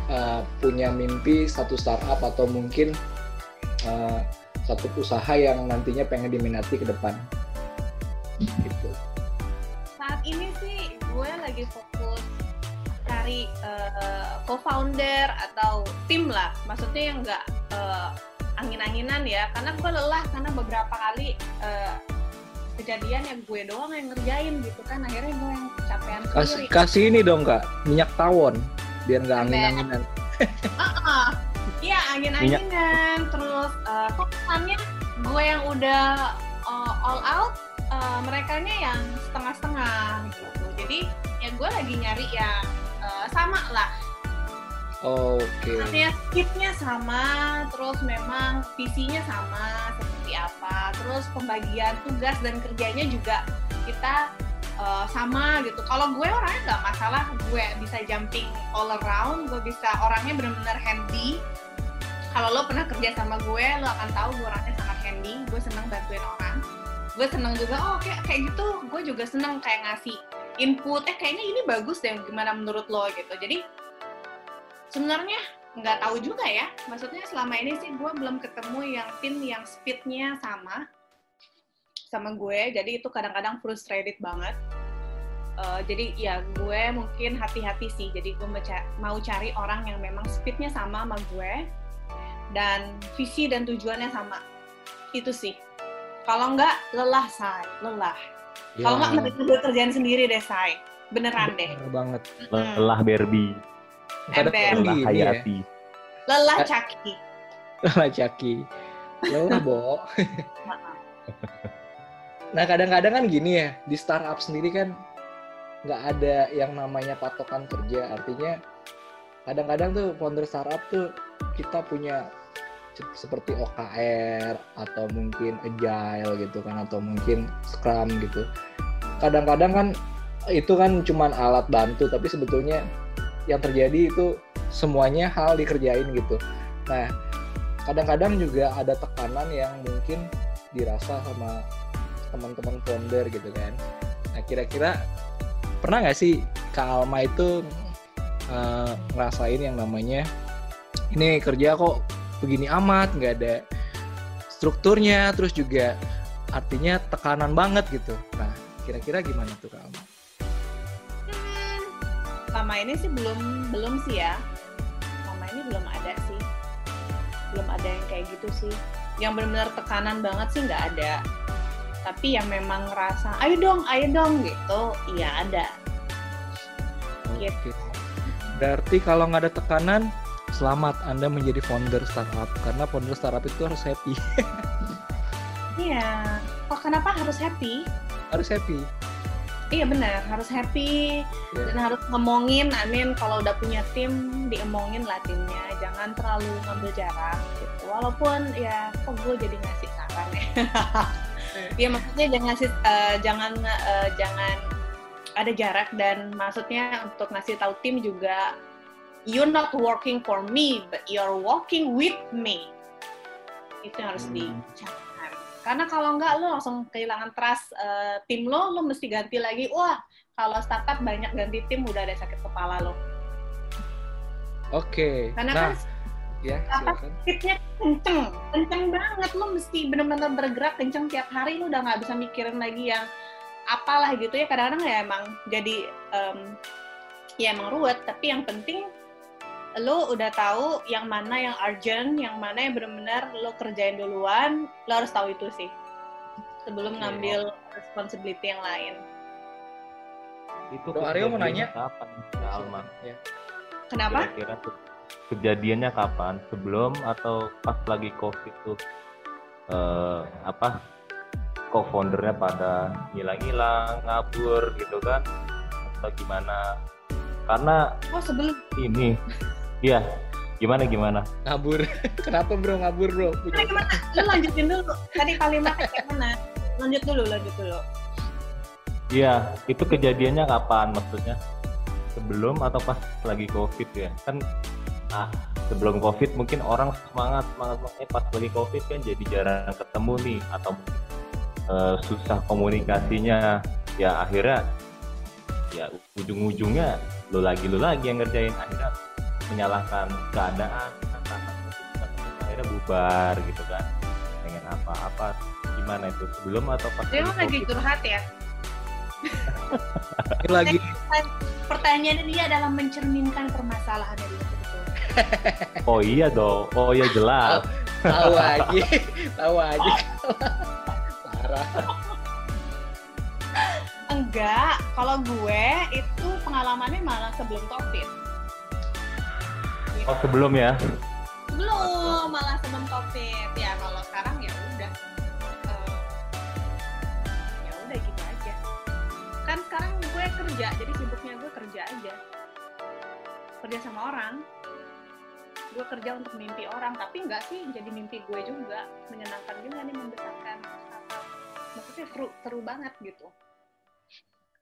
eh, punya mimpi satu startup atau mungkin eh, satu usaha yang nantinya pengen diminati ke depan. Gitu. Saat ini sih gue lagi fokus cari eh, co-founder atau tim lah. Maksudnya yang nggak eh, angin-anginan ya. Karena gue lelah karena beberapa kali eh, kejadian yang gue doang yang ngerjain gitu kan. Akhirnya gue yang kecapean Kasih, kasih ini dong kak, minyak tawon biar nggak angin-anginan. Ah, Iya angin-anginan. Terus kesannya gue yang udah eh, all out, eh, merekanya yang setengah-setengah gitu. Jadi ya gue lagi nyari yang eh, sama lah. Oke. Artinya kitnya sama, terus memang visinya sama seperti apa, terus pembagian tugas dan kerjanya juga kita uh, sama gitu. Kalau gue orangnya nggak masalah, gue bisa jumping all around, gue bisa orangnya benar-benar handy. Kalau lo pernah kerja sama gue, lo akan tahu gue orangnya sangat handy. Gue senang bantuin orang. Gue senang juga, oh kayak kayak gitu. Gue juga senang kayak ngasih input. Eh kayaknya ini bagus deh, gimana menurut lo gitu. Jadi sebenarnya nggak tahu juga ya. Maksudnya selama ini sih gue belum ketemu yang tim yang speednya sama sama gue. Jadi itu kadang-kadang frustrated banget. Eh, jadi ya gue mungkin hati-hati sih. Jadi gue mau cari orang yang memang speednya sama sama gue dan visi dan tujuannya sama. Itu sih. Kalau nggak lelah say, lelah. Ya, Kalau nggak mending kerjaan sendiri deh say. Beneran deh. bener banget. Mm. Lelah Barbie. Kadang Ember. kan Lelah gini ya. Hayati. Lelah Eh. caki. Lelah caki. Lelah, Bo. nah, kadang-kadang kan gini ya, di startup sendiri kan nggak ada yang namanya patokan kerja. Artinya kadang-kadang tuh founder startup tuh kita punya se- seperti OKR atau mungkin agile gitu kan atau mungkin scrum gitu. Kadang-kadang kan itu kan cuman alat bantu tapi sebetulnya yang terjadi itu semuanya hal dikerjain gitu. Nah, kadang-kadang juga ada tekanan yang mungkin dirasa sama teman-teman founder gitu kan. Nah, kira-kira pernah nggak sih Kak Alma itu eh, ngerasain yang namanya ini kerja kok begini amat, nggak ada strukturnya, terus juga artinya tekanan banget gitu. Nah, kira-kira gimana tuh Kak Alma? Hmm, selama ini sih belum belum sih ya. Selama ini belum ada sih. Belum ada yang kayak gitu sih. Yang benar-benar tekanan banget sih nggak ada. Tapi yang memang ngerasa, ayo dong, ayo dong gitu, iya ada. Gitu. Oke. Berarti kalau nggak ada tekanan, selamat Anda menjadi founder startup karena founder startup itu harus happy. Iya. Kok kenapa harus happy? harus happy. Iya benar, harus happy Ya. dan harus ngomongin. Amin kalau udah punya tim, diemongin lah timnya. Jangan terlalu ngambil jarak gitu. Walaupun ya, kok gue jadi ngasih saran ya. Iya maksudnya jangan ngasih, eh, jangan eh, jangan ada jarak dan maksudnya untuk ngasih tahu tim juga you're not working for me, but you're working with me. Itu yang harus Hmm. Karena kalau nggak lo langsung kehilangan trust eh, tim lo, lo mesti ganti lagi. Wah, kalau startup banyak ganti tim udah ada sakit kepala lo. Oke. Karena Nah, kan ya silakan. speednya kenceng, kenceng banget. Lo mesti bener-bener bergerak kenceng tiap hari. Lo udah nggak bisa mikirin lagi yang apalah gitu ya. Kadang-kadang ya emang jadi em, ya emang ruwet. Tapi yang penting lo udah tahu yang mana yang urgent, yang mana yang bener-bener lo kerjain duluan. Lo harus tahu itu sih sebelum Oke. ngambil responsibility yang lain. Itu Bro Aryo mau nanya? kapan, Kak Alma? Ya. Kenapa? Kira-kira tuh kejadiannya kapan? Sebelum atau pas lagi COVID tuh eh, apa? Co-foundernya pada ngilang-ngilang, ngabur gitu kan? Atau gimana? Karena Oh sebelum ini, iya, gimana gimana? Ngabur. Kenapa bro ngabur bro? gimana gimana? Lo lanjutin dulu. Tadi kalimatnya gimana? Lanjut dulu, lanjut dulu. Iya, itu kejadiannya kapan maksudnya? Sebelum atau pas lagi COVID ya? Kan ah sebelum COVID mungkin orang semangat semangat semangat. eh pas lagi COVID kan jadi jarang ketemu nih atau eh, susah komunikasinya. Ya akhirnya ya ujung-ujungnya lu lagi lu lagi yang ngerjain akhirnya menyalahkan keadaan akhirnya bubar gitu kan pengen apa-apa gimana itu sebelum atau pas Dia lagi lagi curhat ya. Ini lagi Pertanyaannya dia adalah mencerminkan permasalahannya dia betul. Oh iya dong, oh iya jelas. tahu aja, tahu aja. Parah. Enggak, kalau gue itu pengalamannya malah sebelum COVID. Oh sebelum ya? Belum, malah sebelum COVID. Ya kalau sekarang ya udah. Eh, ya udah gitu aja. Kan sekarang gue kerja, jadi sibuknya gue kerja aja. Kerja sama orang. Gue kerja untuk mimpi orang, tapi enggak sih jadi mimpi gue juga. Menyenangkan juga nih membesarkan startup. Maksudnya seru, seru banget gitu.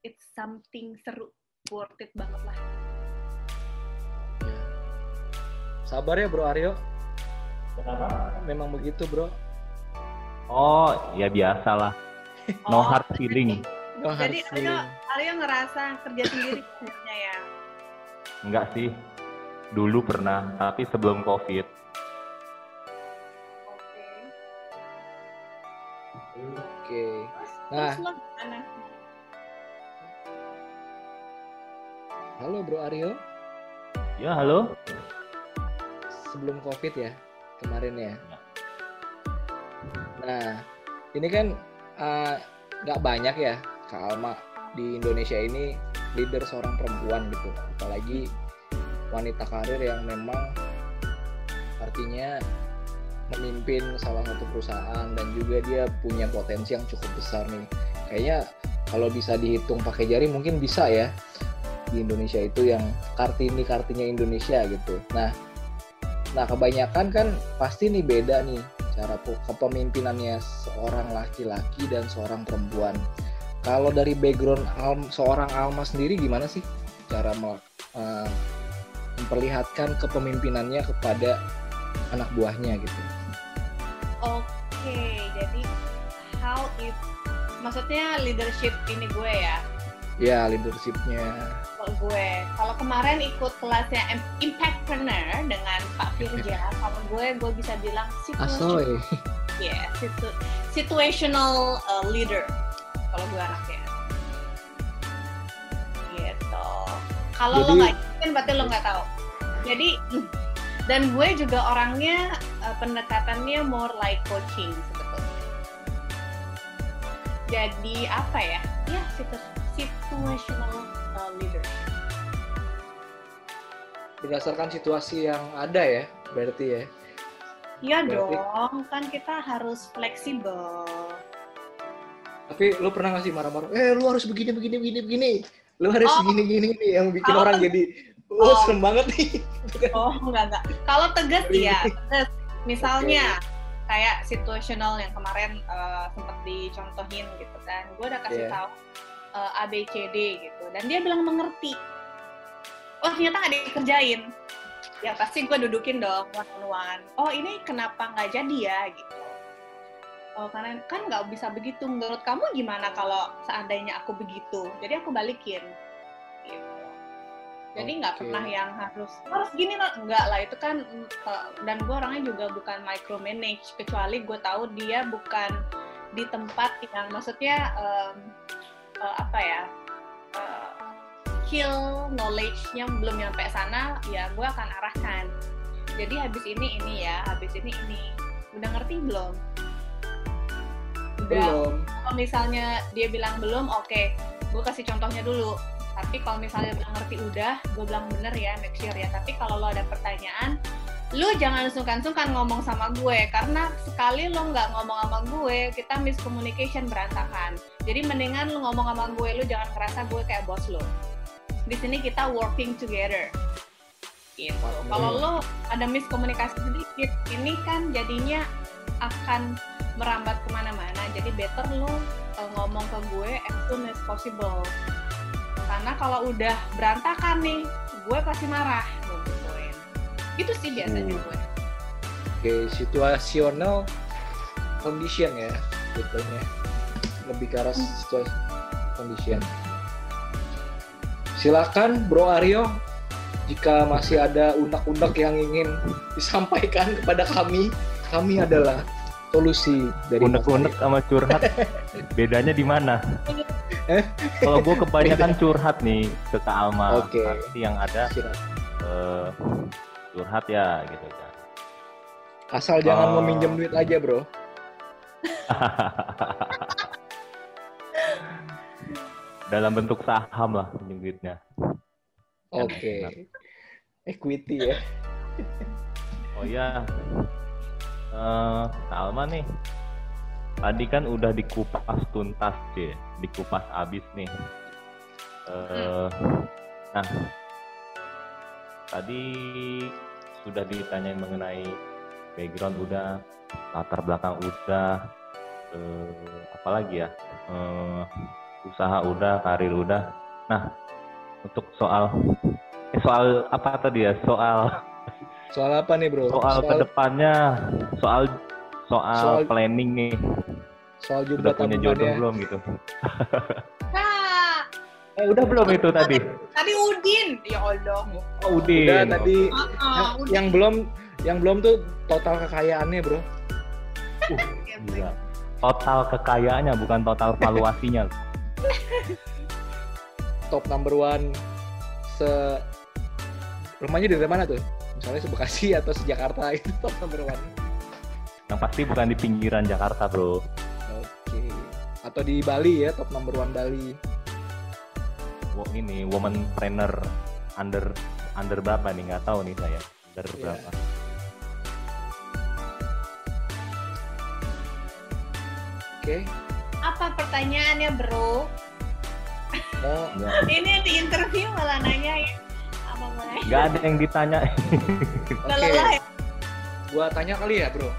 It's something seru, worth it banget lah. Sabar ya bro Aryo. Kenapa? Memang begitu bro. Oh ya biasa lah. No Oh, hard feeling. No hard Jadi feeling. Aryo, Aryo ngerasa kerja sendiri sebenarnya ya. Enggak sih. Dulu pernah, tapi sebelum COVID. Oke. Oke. Nah, halo bro Aryo. Ya halo. Sebelum COVID ya kemarin ya. Nah, ini kan eh, nggak banyak ya Kak Alma di Indonesia ini leader seorang perempuan gitu. Apalagi wanita karir yang memang artinya memimpin salah satu perusahaan dan juga dia punya potensi yang cukup besar nih. Kayaknya kalau bisa dihitung pakai jari mungkin bisa ya di Indonesia itu yang kartini kartinya Indonesia gitu. Nah, nah kebanyakan kan pasti nih beda nih cara kepemimpinannya seorang laki-laki dan seorang perempuan. Kalau dari background Alm- seorang Alma sendiri gimana sih cara eh, memperlihatkan kepemimpinannya kepada anak buahnya gitu? Oke, jadi how if maksudnya leadership ini gue ya. Ya leadershipnya. Kalau gue, kalau kemarin ikut kelasnya Im- Impactpreneur dengan Pak Firja, kalau gue gue bisa bilang situational, ya, situ- situational uh, leader. Kalau gue anaknya. Gitu. Kalau lo nggak kan berarti lo nggak tahu. Jadi dan gue juga orangnya uh, pendekatannya more like coaching sebetulnya. Jadi apa ya? Ya situ- situational uh, leader. Berdasarkan situasi yang ada ya, berarti ya. Iya Berarti- dong, kan kita harus fleksibel. Tapi lu pernah nggak sih marah-marah? Eh, lu harus begini, begini, begini, begini. Lu harus Oh. begini, begini, begini. Yang bikin Kalau orang jadi, oh, Oh. serem banget nih. Oh, enggak enggak. Kalau tegas iya, tegas. Misalnya kayak situational yang kemarin uh, sempat dicontohin gitu kan. Gue udah kasih Iya. tahu uh, A B C D gitu dan dia bilang mengerti. Oh, ternyata nggak dikerjain. ya pasti gue dudukin dong one on one. Oh ini kenapa nggak jadi ya gitu. Oh karena kan nggak bisa begitu. Menurut kamu gimana kalau seandainya aku begitu? Jadi aku balikin. Gitu. Jadi nggak Oke. pernah yang harus harus gini loh. Enggak lah itu kan eh, dan gue orangnya juga bukan micromanage kecuali gue tahu dia bukan di tempat yang maksudnya em, eh, apa ya eh, skill knowledge-nya belum nyampe sana ya gue akan arahkan. Jadi habis ini ini ya habis ini ini. Udah ngerti belum? Udah. Belum. kalau misalnya dia bilang belum oke gue kasih contohnya dulu. Tapi kalau misalnya bilang ngerti udah gue bilang bener ya make sure ya. Tapi kalau lo ada pertanyaan lu jangan sungkan-sungkan ngomong sama gue. Karena sekali lo nggak ngomong sama gue kita miscommunication berantakan jadi mendingan lu ngomong sama gue lu jangan ngerasa gue kayak bos lo di sini kita working together. Gitu. Kalau lo ada miskomunikasi sedikit ini kan jadinya akan merambat ke mana-mana. Jadi better lo uh, ngomong ke gue as soon as possible. Karena kalau udah berantakan nih gue pasti marah. Gituin itu sih biasanya Hmm. gue. Oke, situasional condition ya, betulnya. Lebih ke arah situasi condition. Silakan Bro Aryo, jika masih ada unek-unek yang ingin disampaikan kepada kami, kami adalah solusi dari Unek-unek sama curhat bedanya di mana? Eh? Kalau gue kebanyakan curhat nih ke Kak Alma, Oke. pasti yang ada eh, curhat ya gitu kan. Asal jangan Oh. meminjam duit aja, Bro. Dalam bentuk saham lah pinjam duitnya. Oke. Equity ya. Oh iya, eh Kak Alma nih, tadi kan udah dikupas tuntas sih, dikupas abis nih. Eh, nah, tadi sudah ditanyain mengenai background udah, latar belakang udah, eh, apalagi ya, eh, usaha udah, karir udah. Nah, untuk soal, eh soal apa tadi ya? Soal Soal apa nih, Bro? soal ke depannya soal soal, Soal- planning nih soal udah jumlah punya jodoh ya. belum gitu nah eh udah belum itu tadi tadi Udin ya Allah oh Udin Udah tadi Ah, ah, yang, Udin. yang belum yang belum tuh total kekayaannya, Bro. Gila. total kekayaannya bukan total valuasinya Top number one se rumahnya dari mana tuh? Misalnya se Bekasi atau se Jakarta itu top number one. yang pasti bukan di pinggiran Jakarta bro Oke. Atau di Bali ya, top number one Bali. Wo- ini woman trainer under under berapa nih nggak tahu nih saya under Iya. berapa Oke. apa pertanyaannya bro Oh, nggak ini di interview malah nanya ya apa mulai nggak ada yang ditanya. Oke. lelah ya? Gua tanya kali ya, Bro.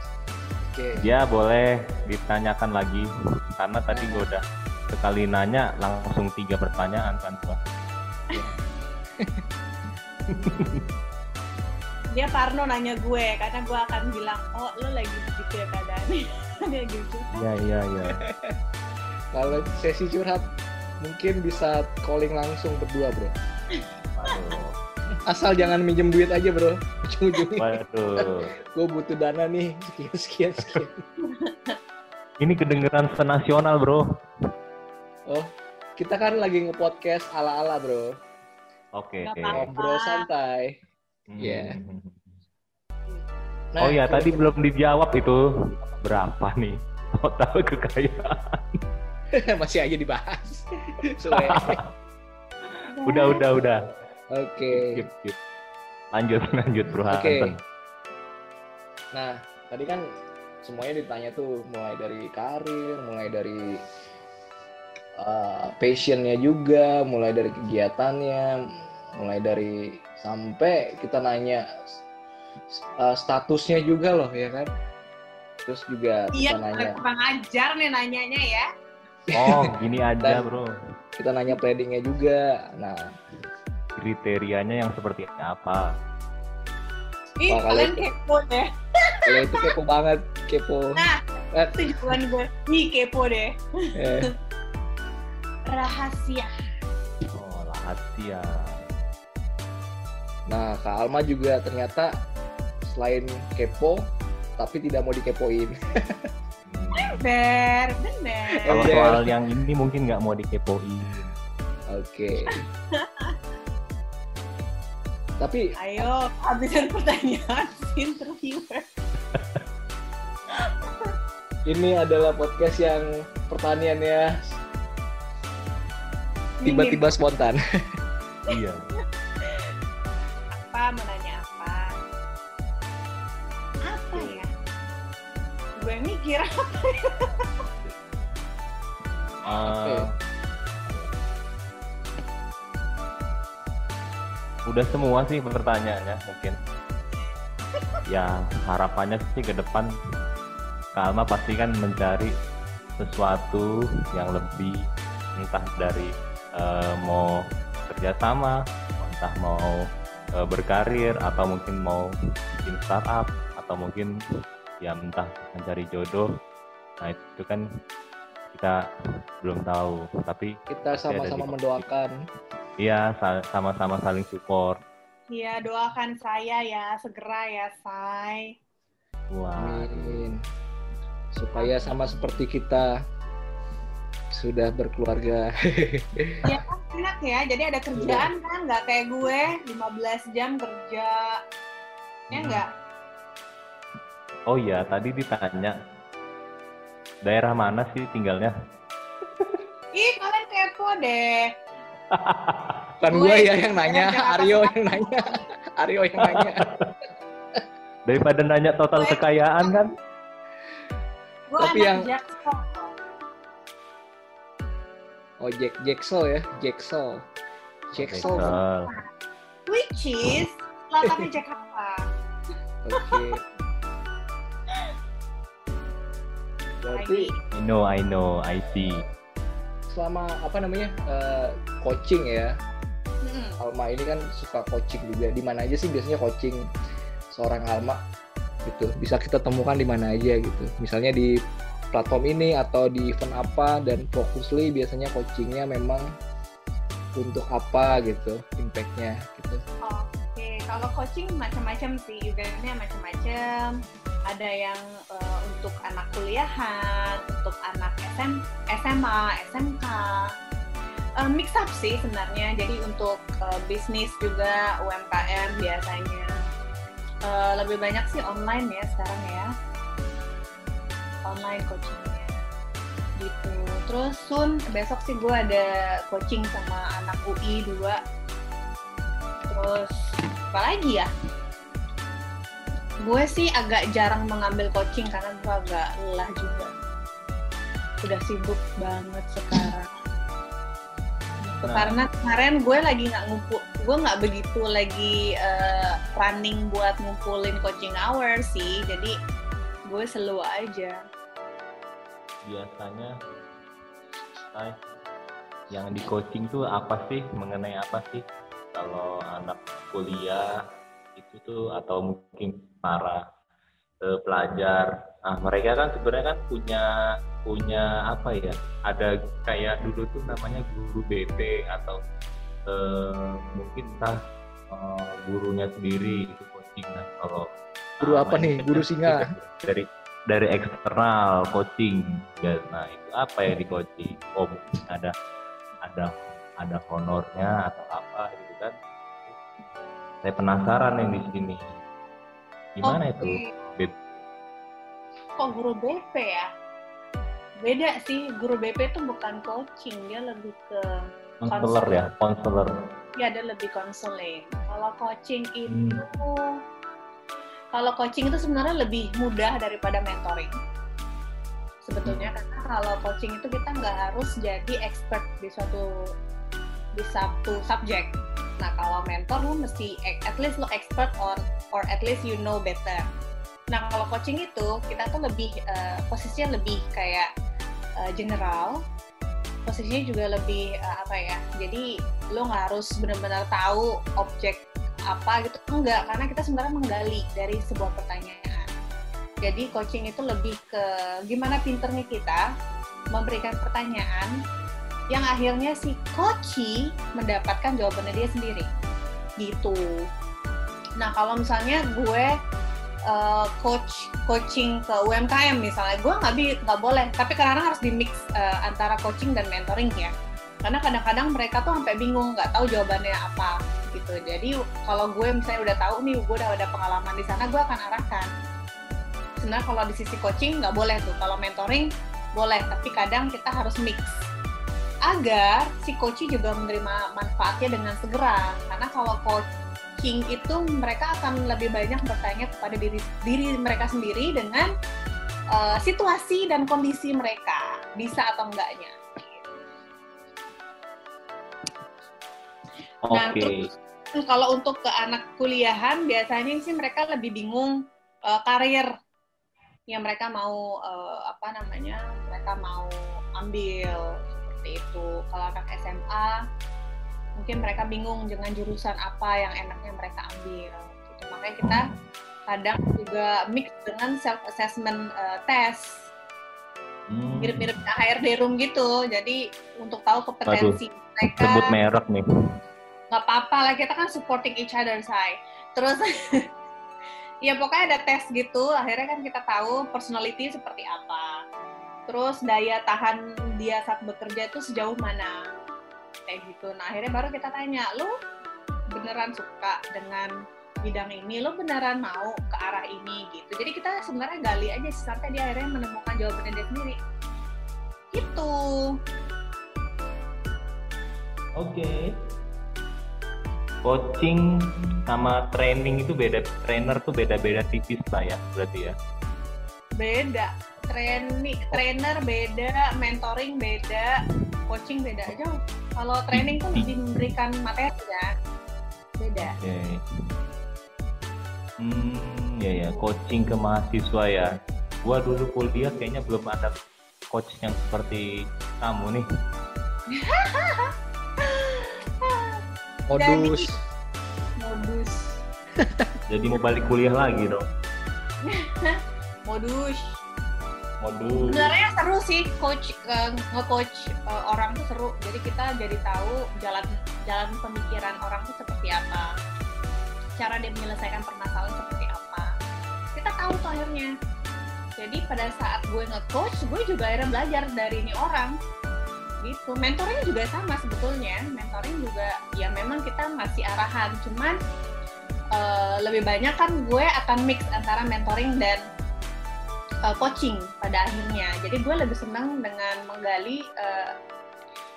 Oke. ya boleh ditanyakan lagi. Karena tadi gue udah sekali nanya langsung tiga pertanyaan kan gua dia Parno nanya gue karena gue akan bilang oh lo lagi begitu ya keadaannya dia gitu. Iya iya iya Kalau sesi curhat mungkin bisa calling langsung berdua, Bro. Waduh. Asal jangan minjem duit aja, Bro. Ujung-ujungnya Waduh. gue butuh dana nih, sekian sekian sekian. Ini kedengeran senasional, Bro. Oh, kita kan lagi nge-podcast ala-ala, Bro. Oke. Apa-apa. Ngobrol santai. Hmm. Iya. oh ya, kalau- tadi belum dijawab itu berapa nih total kekayaan? masih aja dibahas. Suwe. udah, udah, udah. Oke. Skip. Lanjut, lanjut, Bro Oke. Hansen. Nah, tadi kan semuanya ditanya tuh mulai dari karir, mulai dari uh, passionnya juga, mulai dari kegiatannya, mulai dari sampai kita nanya uh, statusnya juga loh ya kan. Terus juga iya kita nanya kurang ajar nih nanyanya ya Oh, gini aja, Dan- Bro. kita nanya planning-nya juga. Nah, Kriterianya yang seperti apa? Ih, Wah, kalian kalian- kepo deh. Kalau itu kepo banget, kepo. Nah, Eh, itu jawaban gue. Ih, kepo deh. eh, Rahasia. Oh, rahasia. Nah, Kak Alma juga ternyata selain kepo, tapi tidak mau dikepoin. Hmm. Bener, bener. Kalau Iya. soal yang ini mungkin nggak mau dikepoin. Oke. tapi Ayo, habisan pertanyaan interviewer. ini adalah podcast yang pertaniannya tiba-tiba spontan. iya. Apa, mau Gue mikir Eh, Oke. udah semua sih pertanyaannya mungkin. Ya harapannya sih ke depan Kak Alma pasti kan mencari sesuatu yang lebih entah dari eh, mau kerjasama, entah mau eh, berkarir atau mungkin mau bikin startup atau mungkin ya entah mencari jodoh. Nah itu kan kita belum tahu, tapi Kita sama-sama mendoakan. Iya, sa- sama-sama saling support. Iya, doakan saya ya, segera ya, Say. Wah, Amin. Supaya sama seperti kita sudah berkeluarga. Ya kan enak ya, jadi ada kerjaan kan, nggak kayak gue 15 jam kerja. Ya nggak? Oh iya, tadi ditanya daerah mana sih tinggalnya? Ih, kalian kepo deh. Kan Gue gue ya yang nanya, Aryo yang nanya. Aryo yang nanya. Daripada nanya total Gue- kekayaan kan? Gue Tapi yang- Jaksel. Oh, Jack Jacksel ya, Jacksel. Jacksel. Betul. Which is latarnya Jakarta. Oke. Berarti I know, I know, I see. selama apa namanya eh, coaching ya, Mm-mm. Alma ini kan suka coaching juga. Di mana aja sih biasanya coaching seorang Alma gitu. Bisa kita temukan di mana aja gitu. Misalnya di platform ini atau di event apa dan fokusly biasanya coachingnya memang untuk apa gitu, impactnya gitu. Oke, kalau coaching macam-macam sih, eventnya macam-macam. Ada yang eh, untuk anak kuliahan, untuk anak SM, SMA, SMK. Eh, mix up sih sebenarnya. Jadi untuk eh, bisnis juga UMKM biasanya. Eh, lebih banyak sih online ya sekarang ya. Online coachingnya. Gitu. Terus soon besok sih gue ada coaching sama anak UI 2 Terus apa lagi ya? Gue sih agak jarang mengambil coaching karena gue agak lelah juga. Udah sibuk banget sekarang. Gitu, Nah. Karena kemarin gue lagi nggak ngumpul, gue nggak begitu lagi eh, running buat ngumpulin coaching hour sih. Jadi gue slow aja. Biasanya, Ay, yang di coaching tuh apa sih? Mengenai apa sih? Kalau anak kuliah itu tuh atau mungkin para eh, pelajar, nah mereka kan sebenarnya kan punya punya apa ya? Ada kayak dulu tuh namanya guru BP atau eh, mungkin entah eh, gurunya sendiri itu coaching. Nah kalau Guru apa Alma nih? Guru singa? kan Dari dari eksternal coaching. Ya, Nah itu apa ya di coaching? Oh mungkin ada ada ada honornya atau apa gitu kan? Saya penasaran yang di sini. Gimana itu? Oke. Beb? Kok guru BP ya? Beda sih, guru BP itu bukan coaching, dia lebih ke Konselor ya, konselor. ya ada lebih konseling. Kalau coaching Hmm. itu kalau coaching itu sebenarnya lebih mudah daripada mentoring. Sebetulnya karena kalau coaching itu kita nggak harus jadi expert di suatu di satu subjek. Nah kalau mentor lu mesti at least lu expert or or at least you know better. Nah kalau coaching itu kita tuh lebih eh, posisinya lebih kayak eh, general, posisinya juga lebih eh, apa ya? Jadi lo nggak harus benar-benar tahu objek apa gitu enggak karena kita sebenarnya menggali dari sebuah pertanyaan jadi coaching itu lebih ke gimana pinternya kita memberikan pertanyaan yang akhirnya si coachy mendapatkan jawabannya dia sendiri. Gitu. Nah kalau misalnya gue uh, coach coaching ke UMKM misalnya gue nggak bi nggak boleh. Tapi kadang harus di mix uh, antara coaching dan mentoring ya. Karena kadang-kadang mereka tuh sampai bingung nggak tahu jawabannya apa gitu. Jadi kalau gue misalnya udah tahu nih gue udah ada pengalaman di sana gue akan arahkan. Sebenarnya kalau di sisi coaching nggak boleh tuh. Kalau mentoring boleh. Tapi kadang kita harus mix agar si coaching juga menerima manfaatnya dengan segera. Karena kalau coaching itu mereka akan lebih banyak bertanya kepada diri diri mereka sendiri dengan uh, situasi dan kondisi mereka. Bisa atau enggaknya. Nah, okay. terus kalau untuk ke anak kuliahan biasanya sih mereka lebih bingung uh, karir yang mereka mau uh, apa namanya mereka mau ambil seperti itu. Kalau anak SMA mungkin mereka bingung dengan jurusan apa yang enaknya mereka ambil. Gitu. Makanya kita kadang juga mix dengan self assessment uh, test hmm. mirip-mirip HRD room gitu. Jadi untuk tahu kompetensi Aduh, mereka. Sebut merek nih nggak apa-apa lah kita kan supporting each other say terus ya pokoknya ada tes gitu akhirnya kan kita tahu personality seperti apa terus daya tahan dia saat bekerja itu sejauh mana? Kayak gitu. Nah akhirnya baru kita tanya lu beneran suka dengan bidang ini? Lo beneran mau ke arah ini? Gitu. Jadi kita sebenarnya gali aja sampai dia akhirnya menemukan jawabannya dia sendiri. Gitu. Oke. Okay coaching sama training itu beda trainer tuh beda-beda tipis lah ya berarti ya? Beda training trainer beda mentoring beda coaching beda aja. Kalau training tuh lebih memberikan materi ya. Beda. Okay. hmm ya ya. Coaching ke mahasiswa ya. Gua dulu kuliah kayaknya belum ada coach yang seperti kamu nih. Modus. Modus. Jadi mau balik kuliah lagi dong. Modus modus sebenarnya seru sih coach uh, nge-coach uh, orang tuh seru. Jadi kita jadi tahu jalan jalan pemikiran orang tuh seperti apa. Cara dia menyelesaikan permasalahan seperti apa. Kita tahu tuh akhirnya. Jadi pada saat gue nge-coach gue juga akhirnya belajar dari ini orang. Gitu. Mentoring juga sama sebetulnya. Mentoring juga ya memang kita masih arahan. Cuman uh, lebih banyak kan gue akan mix antara mentoring dan uh, coaching pada akhirnya. Jadi gue lebih senang dengan menggali uh,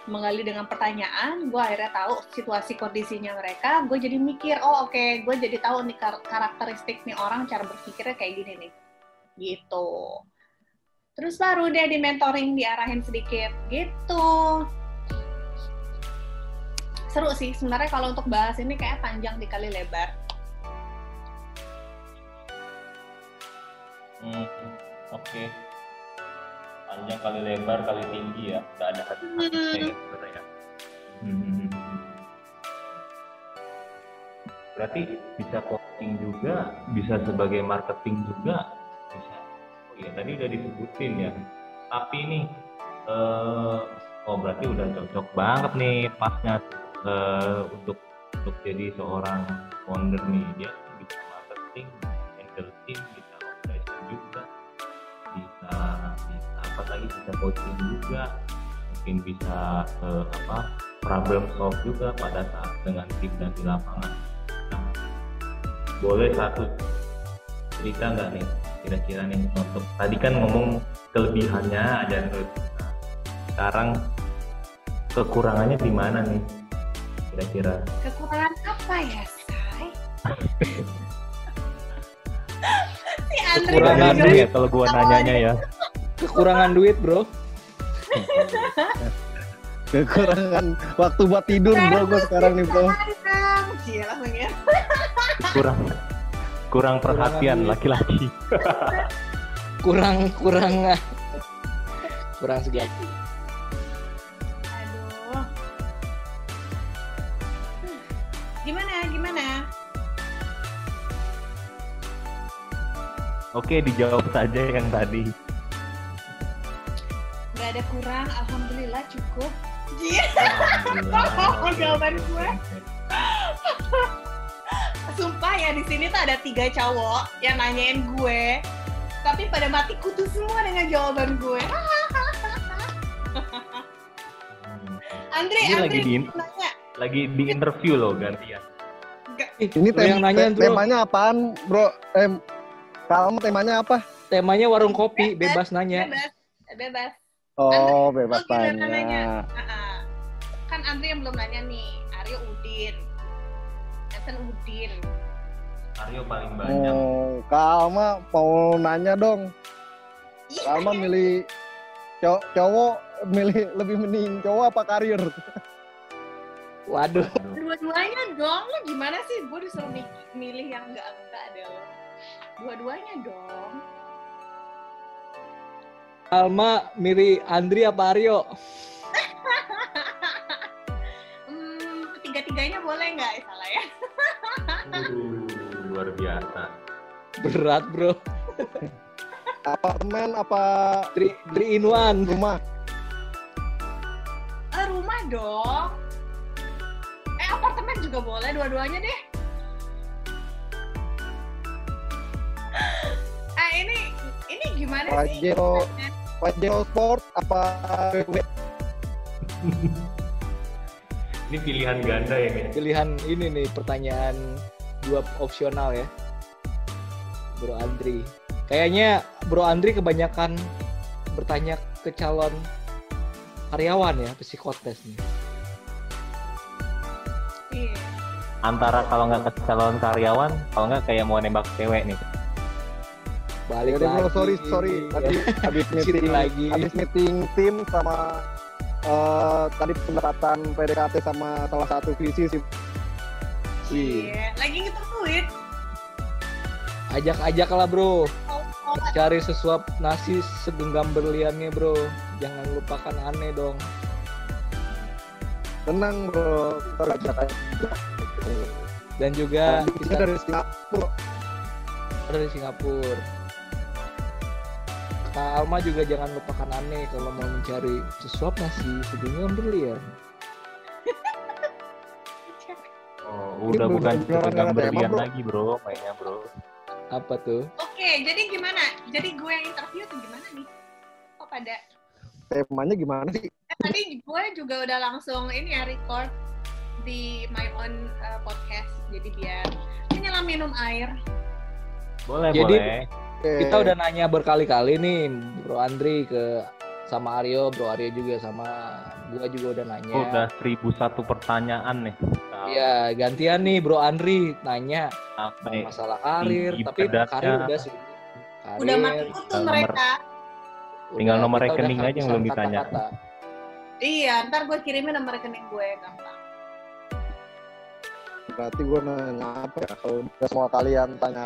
menggali dengan pertanyaan, gue akhirnya tahu situasi kondisinya mereka, gue jadi mikir, oh oke, okay, gue jadi tahu nih kar karakteristik nih orang, cara berpikirnya kayak gini nih, gitu. Terus baru dia di mentoring diarahin sedikit. Gitu. Seru sih. Sebenarnya kalau untuk bahas ini kayak panjang dikali lebar. Hmm, oke okay. panjang kali lebar kali tinggi ya nggak ada habis-habisnya hmm. ya sebenarnya hmm. berarti bisa coaching juga bisa sebagai marketing juga ya tadi udah disebutin ya tapi ini uh, oh berarti udah cocok banget nih pasnya uh, untuk untuk jadi seorang founder nih dia bisa marketing apa lagi bisa coaching juga mungkin bisa uh, apa problem solve juga pada saat dengan tim dan di lapangan. Nah, boleh satu cerita nggak nih kira-kira nih untuk tadi kan ngomong kelebihannya ada sekarang kekurangannya di mana nih kira-kira? Kekurangan apa ya say si Andri kekurangan duit kalau gua nanyanya ya kekurangan duit bro. Kekurangan waktu buat tidur bro. Gue sekarang nih bro. kurang kurang perhatian laki-laki. Kurang kurang ah. kurang segi gimana gimana? Oke dijawab saja yang tadi. Nggak ada kurang, alhamdulillah cukup. Iya, Alhamdulillah. Jawaban gue. sumpah ya di sini tuh ada tiga cowok yang nanyain gue, tapi pada mati kutu semua dengan jawaban gue. Andre, Ini Andre lagi di- nanya, Lagi di interview loh gantian. Ih, Ini lu yang tem- nanya, bro. temanya apaan, bro? Eh, kamu temanya apa? Temanya warung kopi, bebas nanya. bebas, bebas. Oh, Andre, bebas gimana tanya. nanya? Ah-ah. Kan Andre yang belum nanya nih, Aryo Udin, Ethan Udin. Aryo paling banyak. Oh, Kalma mau nanya dong. Iya, Kalma milih cowok, cowok milih lebih mending cowok apa karir? Waduh. Aduh. dua-duanya dong. Lu gimana sih? Gue disuruh mi- milih yang enggak-enggak dong. Dua-duanya dong. Alma, Miri, Andri apa Aryo? Hmm, tiga-tiganya boleh nggak? Eh, Salah ya. Aduh, luar biasa. Berat bro. Apartemen apa Three, three in one. rumah? Eh, rumah dong. Eh, apartemen juga boleh. Dua-duanya deh. Eh, ini ini gimana sih? Pajero, Pajero Sport apa BW? Ini pilihan ganda ya, Min? Pilihan ini nih pertanyaan dua opsional ya. Bro Andri. Kayaknya Bro Andri kebanyakan bertanya ke calon karyawan ya, psikotes nih. Iya. Antara kalau nggak ke calon karyawan, kalau nggak kayak mau nembak cewek nih. Balik Jadi lagi. bro, sorry sorry tadi habis Situ meeting lagi. habis meeting tim sama eh, tadi pendekatan PDKT sama salah satu visi sih. Wih, Iya. Lagi ngitung duit. Ajak-ajak lah bro. Oh, oh, Cari sesuap nasi segenggam berliannya bro. Jangan lupakan aneh dong. Tenang bro, kita ajak aja. Dan juga Kita kita dari Singapura. dari Singapura. Kak Alma juga jangan lupakan aneh kalau mau mencari sesuap nasi segenggam berlian. Oh, udah Ini bukan pegang berlian bro. lagi, bro, mainnya, bro. Apa tuh? Oke, jadi gimana? Jadi gue yang interview tuh gimana nih? Kok pada Temanya gimana sih? eh, tadi gue juga udah langsung ini ya record di my own uh, podcast. Jadi biar nyala minum air. Boleh, Jadi, boleh. Oke. Kita udah nanya berkali-kali nih Bro Andri ke sama Aryo, Bro Aryo juga sama gua juga udah nanya. Oh, udah seribu satu pertanyaan nih. Iya, gantian nih Bro Andri nanya Sampai masalah karir, tapi badannya. karir udah sih. Karir, Udah mati nomor- mereka. tinggal nomor rekening aja yang belum ditanya. kata-kata. Iya, ntar gue kirimin nomor rekening gue gampang. Berarti gue nanya apa ya? Kalau udah semua kalian tanya.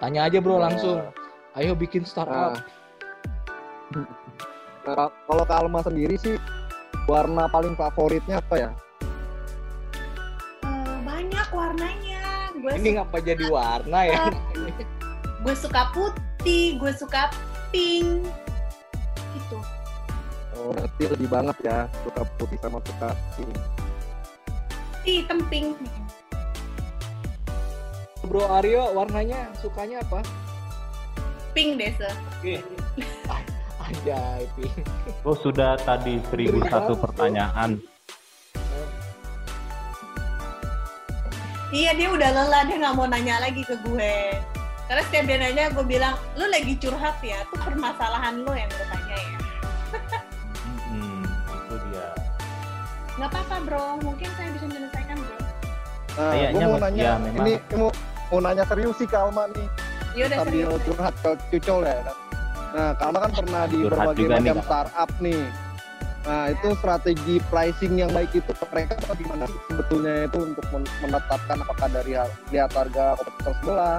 Tanya aja Bro langsung. Ayo bikin startup. Nah, nah, kalau Kak Alma sendiri sih warna paling favoritnya apa ya? Eh, banyak warnanya. Gue Ini ngapa jadi warna ya? gue suka putih, gue suka pink. Gitu. Oh, berarti lebih banget ya suka putih sama suka pink. Hitam pink. Bro Aryo warnanya sukanya apa? Pink deh, Se. Oke. Anjay, pink. Oh, sudah tadi seribu satu Bro. pertanyaan. Iya, dia udah lelah, dia nggak mau nanya lagi ke gue. Karena setiap dia nanya, gue bilang, lu lagi curhat ya, tuh permasalahan lo yang gue tanya ya. Hmm, itu dia. Nggak apa-apa, bro. Mungkin saya bisa menyelesaikan, bro. Nah, Kayaknya gue mau nanya ya, memang. ini mau mau nanya serius sih Kak Alma nih Ya udah sambil serius. curhat ke Cucol ya kan. Nah, Kak Alma kan pernah di Curhat berbagai nih, macam Kak. startup nih. Nah, itu strategi pricing yang baik itu mereka bagaimana sih sebetulnya itu untuk men- menetapkan apakah dari lihat harga kompetitor sebelah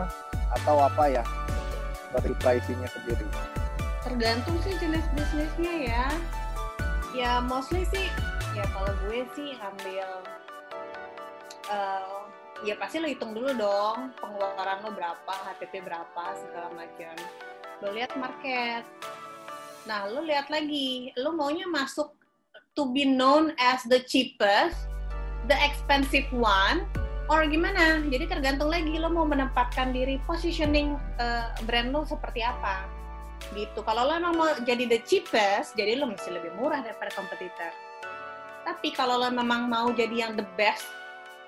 atau apa ya dari pricingnya sendiri. Tergantung sih jenis bisnisnya ya. Ya mostly sih, ya kalau gue sih ambil eh, ya pasti lo hitung dulu dong pengeluaran lo berapa, HTP berapa, segala macam. Lo lihat market. Nah, lo lihat lagi, lo maunya masuk to be known as the cheapest, the expensive one, or gimana? Jadi tergantung lagi lo mau menempatkan diri positioning uh, brand lo seperti apa. Gitu. Kalau lo emang mau jadi the cheapest, jadi lo mesti lebih murah daripada kompetitor. Tapi kalau lo memang mau jadi yang the best,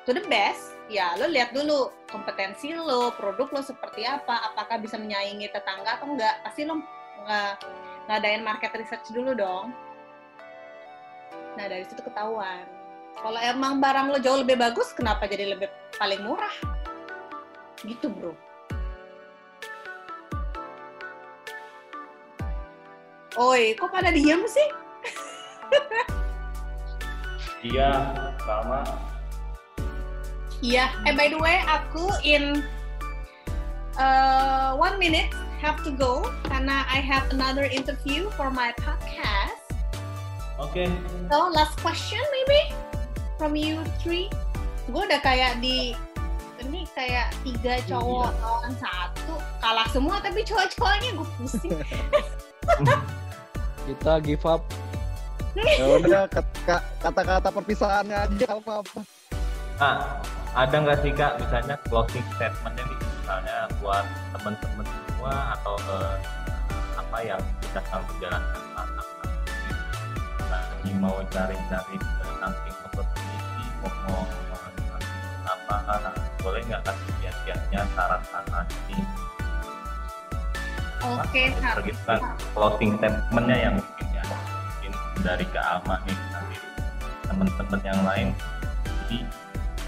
to the best, ya lo lihat dulu kompetensi lo, produk lo seperti apa, apakah bisa menyaingi tetangga atau enggak. Pasti lo nggak ngadain market research dulu dong. Nah dari situ ketahuan. Kalau emang barang lo jauh lebih bagus, kenapa jadi lebih paling murah? Gitu bro. Oi, kok pada diem sih? Iya, sama. Iya. Eh by the way, aku in uh, one minute have to go karena I have another interview for my podcast. Oke. So last question maybe from you three. Gue udah kayak di ini kayak tiga cowok Iya. lawan satu kalah semua tapi cowok-cowoknya gue pusing. Kita give up. Ya udah kat- ka- kata-kata perpisahannya aja apa Nah, ada nggak sih kak misalnya closing statementnya nih misalnya buat teman-teman semua atau eh, apa yang sudah kamu jalankan startup lagi mau cari-cari something opportunity mau apa boleh nggak kasih kiat-kiatnya saran-saran ini? Oke, Kak. Terus kita closing statementnya yang mungkin ya mungkin dari Kak Alma nih nanti teman-teman yang lain. Jadi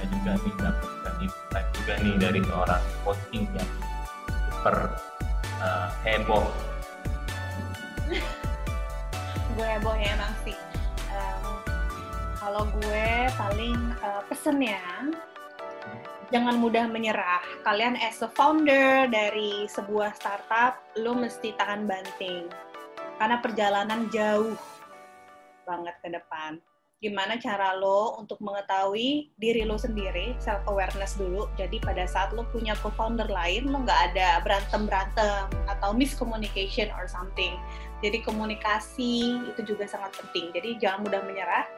juga nih dapatkan insight juga nih dari seorang coaching yang super eh, heboh gue heboh ya emang sih. Em, kalau gue paling eh, pesen ya, jangan mudah menyerah. Kalian as a founder dari sebuah startup, lo mesti tahan banting. Karena perjalanan jauh banget ke depan. Gimana cara lo untuk mengetahui diri lo sendiri, self awareness dulu. Jadi pada saat lo punya co-founder lain, lo nggak ada berantem-berantem atau miscommunication or something. Jadi komunikasi itu juga sangat penting. Jadi jangan mudah menyerah.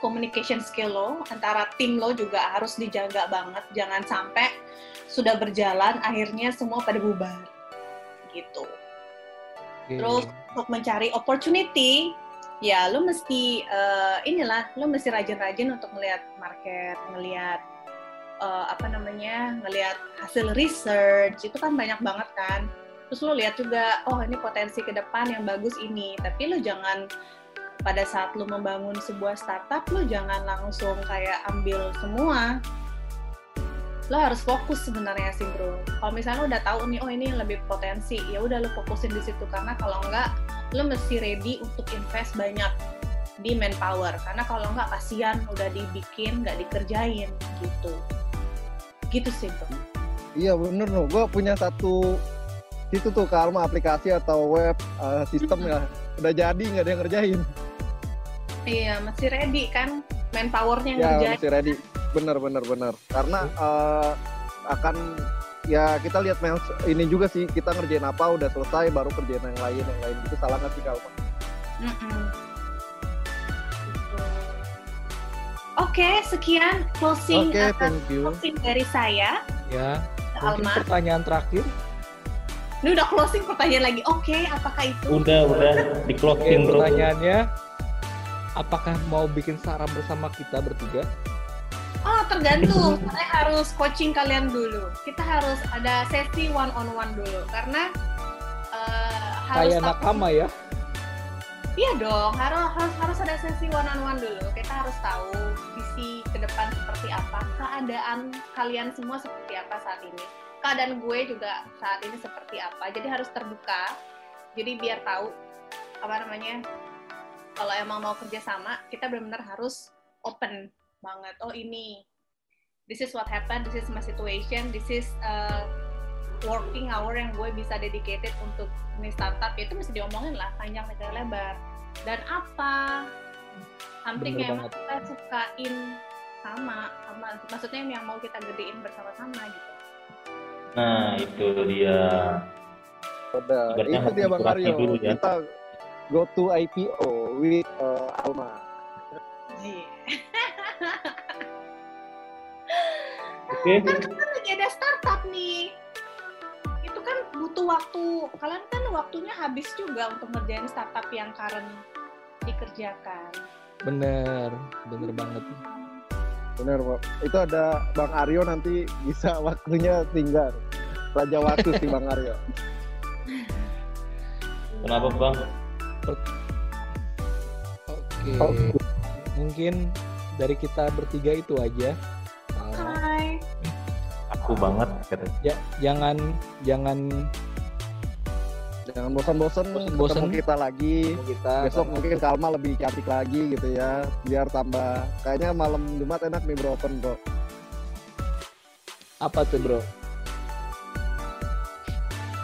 Communication skill lo antara tim lo juga harus dijaga banget. Jangan sampai sudah berjalan akhirnya semua pada bubar. Gitu. Terus untuk mencari opportunity, ya lo mesti eh, inilah lo mesti rajin-rajin untuk melihat market, ngelihat eh, apa namanya, ngelihat hasil research itu kan banyak banget kan. Terus lo lihat juga, oh ini potensi ke depan yang bagus ini. Tapi lo jangan pada saat lo membangun sebuah startup, lo jangan langsung kayak ambil semua. Lo harus fokus sebenarnya sih bro. Kalau misalnya lo udah tahu nih, oh ini lebih potensi, ya udah lo fokusin di situ. Karena kalau enggak lo mesti ready untuk invest banyak di manpower. Karena kalau nggak kasihan udah dibikin nggak dikerjain gitu. Gitu sih bro Iya bener loh, gue punya satu itu tuh Karma aplikasi atau web eh, sistem ya. Udah jadi nggak ada yang ngerjain. iya mesti ready kan manpowernya yang Ya ngerjain. masih ready, bener bener bener. Karena eh, akan ya kita lihat mail- ini juga sih kita ngerjain apa udah selesai baru kerjain yang lain yang lain itu salah nggak sih Karma? Mm-mm. Gitu. Oke, sekian closing uh, thank you. closing dari saya, Ya, mungkin Alma. pertanyaan terakhir. Ini udah closing pertanyaan lagi. Oke, apakah itu? udah udah di closing bro pertanyaannya, apakah mau bikin sarap bersama kita bertiga? Oh, tergantung. Saya harus coaching kalian dulu. Kita harus ada sesi one on one dulu karena uh, harus Kayak nakama ya? Iya dong, harus harus harus ada sesi one on one dulu. Kita harus tahu visi ke depan seperti apa, keadaan kalian semua seperti apa saat ini. Keadaan gue juga saat ini seperti apa. Jadi harus terbuka. Jadi biar tahu apa namanya. Kalau emang mau kerja sama, kita benar-benar harus open banget. Oh ini, this is what happened, this is my situation, this is uh, working hour yang gue bisa dedicated untuk ini startup ya itu mesti diomongin lah panjang lebar lebar dan apa something Bener yang banget. kita sukain sama sama maksudnya yang mau kita gedein bersama-sama gitu Nah, itu dia. Udah, Ibaratnya itu dia Bang Aryo. dulu ya. Kita go to IPO with uh, Alma. Iya. Oke. kan kita lagi ada startup nih itu kan butuh waktu kalian kan waktunya habis juga untuk ngerjain startup yang current dikerjakan Bener, bener banget. Bener, Pak. Itu ada Bang Aryo nanti bisa waktunya tinggal. Raja waktu sih Bang Aryo. Kenapa bang? Oke. Oh. Mungkin dari kita bertiga itu aja. Hai Aku banget katanya. Ja- jangan jangan Jangan bosan-bosan Bosan-bosan. ketemu kita lagi. kita Besok mungkin Kalma lebih cantik lagi gitu ya. Biar tambah kayaknya malam Jumat enak nih bro open bro. apa tuh bro?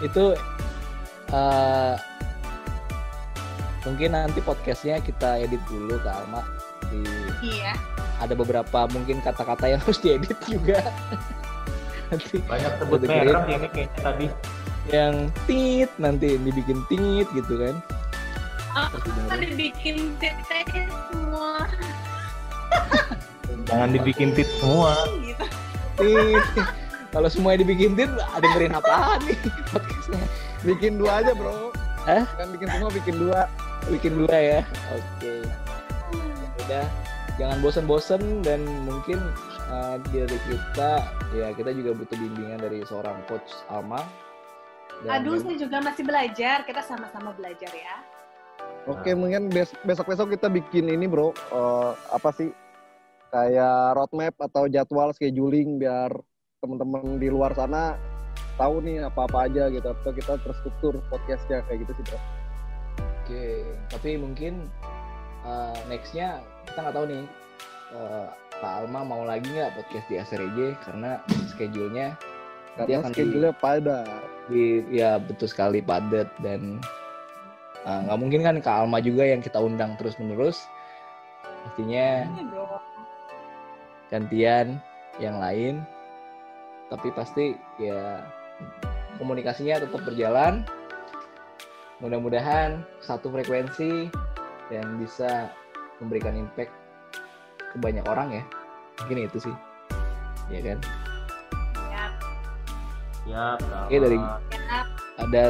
Itu eh, mungkin nanti podcastnya kita edit dulu ke Alma. Di, iya ada beberapa mungkin kata-kata yang harus diedit juga. nanti Banyak sebut merek ini kayaknya tadi. yang tit nanti dibikin tit gitu kan. Ah, didengerin. dibikin titik semua Jangan dibikin tit semua. gitu Tit. Kalau semuanya dibikin tit, dengerin apaan nih podcastnya? Bikin dua aja bro. Hah? Kan bikin semua bikin dua. bikin dua ya oke udah jangan bosen-bosen dan mungkin uh, dari kita ya kita juga butuh bimbingan dari seorang coach Alma. Dan- aduh saya juga masih belajar. Kita sama-sama belajar ya. Oke mungkin bes- besok-besok kita bikin ini bro. eh, apa sih? Kayak roadmap atau jadwal scheduling biar teman-teman di luar sana tahu nih apa-apa aja gitu. Atau kita terstruktur podcastnya kayak gitu sih bro. oke tapi mungkin uh, nextnya kita nggak tahu nih uh, Pak Alma mau lagi nggak podcast di ASRJ karena schedule-nya Karena akan di- schedule-nya pada. di ya betul sekali padat. Dan uh, nggak mungkin kan Kak Alma juga yang kita undang terus menerus pastinya Iya gantian yang lain. Tapi pasti ya komunikasinya tetap berjalan. Mudah-mudahan satu frekuensi dan bisa memberikan impact ke banyak orang ya. Mungkin itu sih. Ya kan? Ya Ya, Oke, dari- ada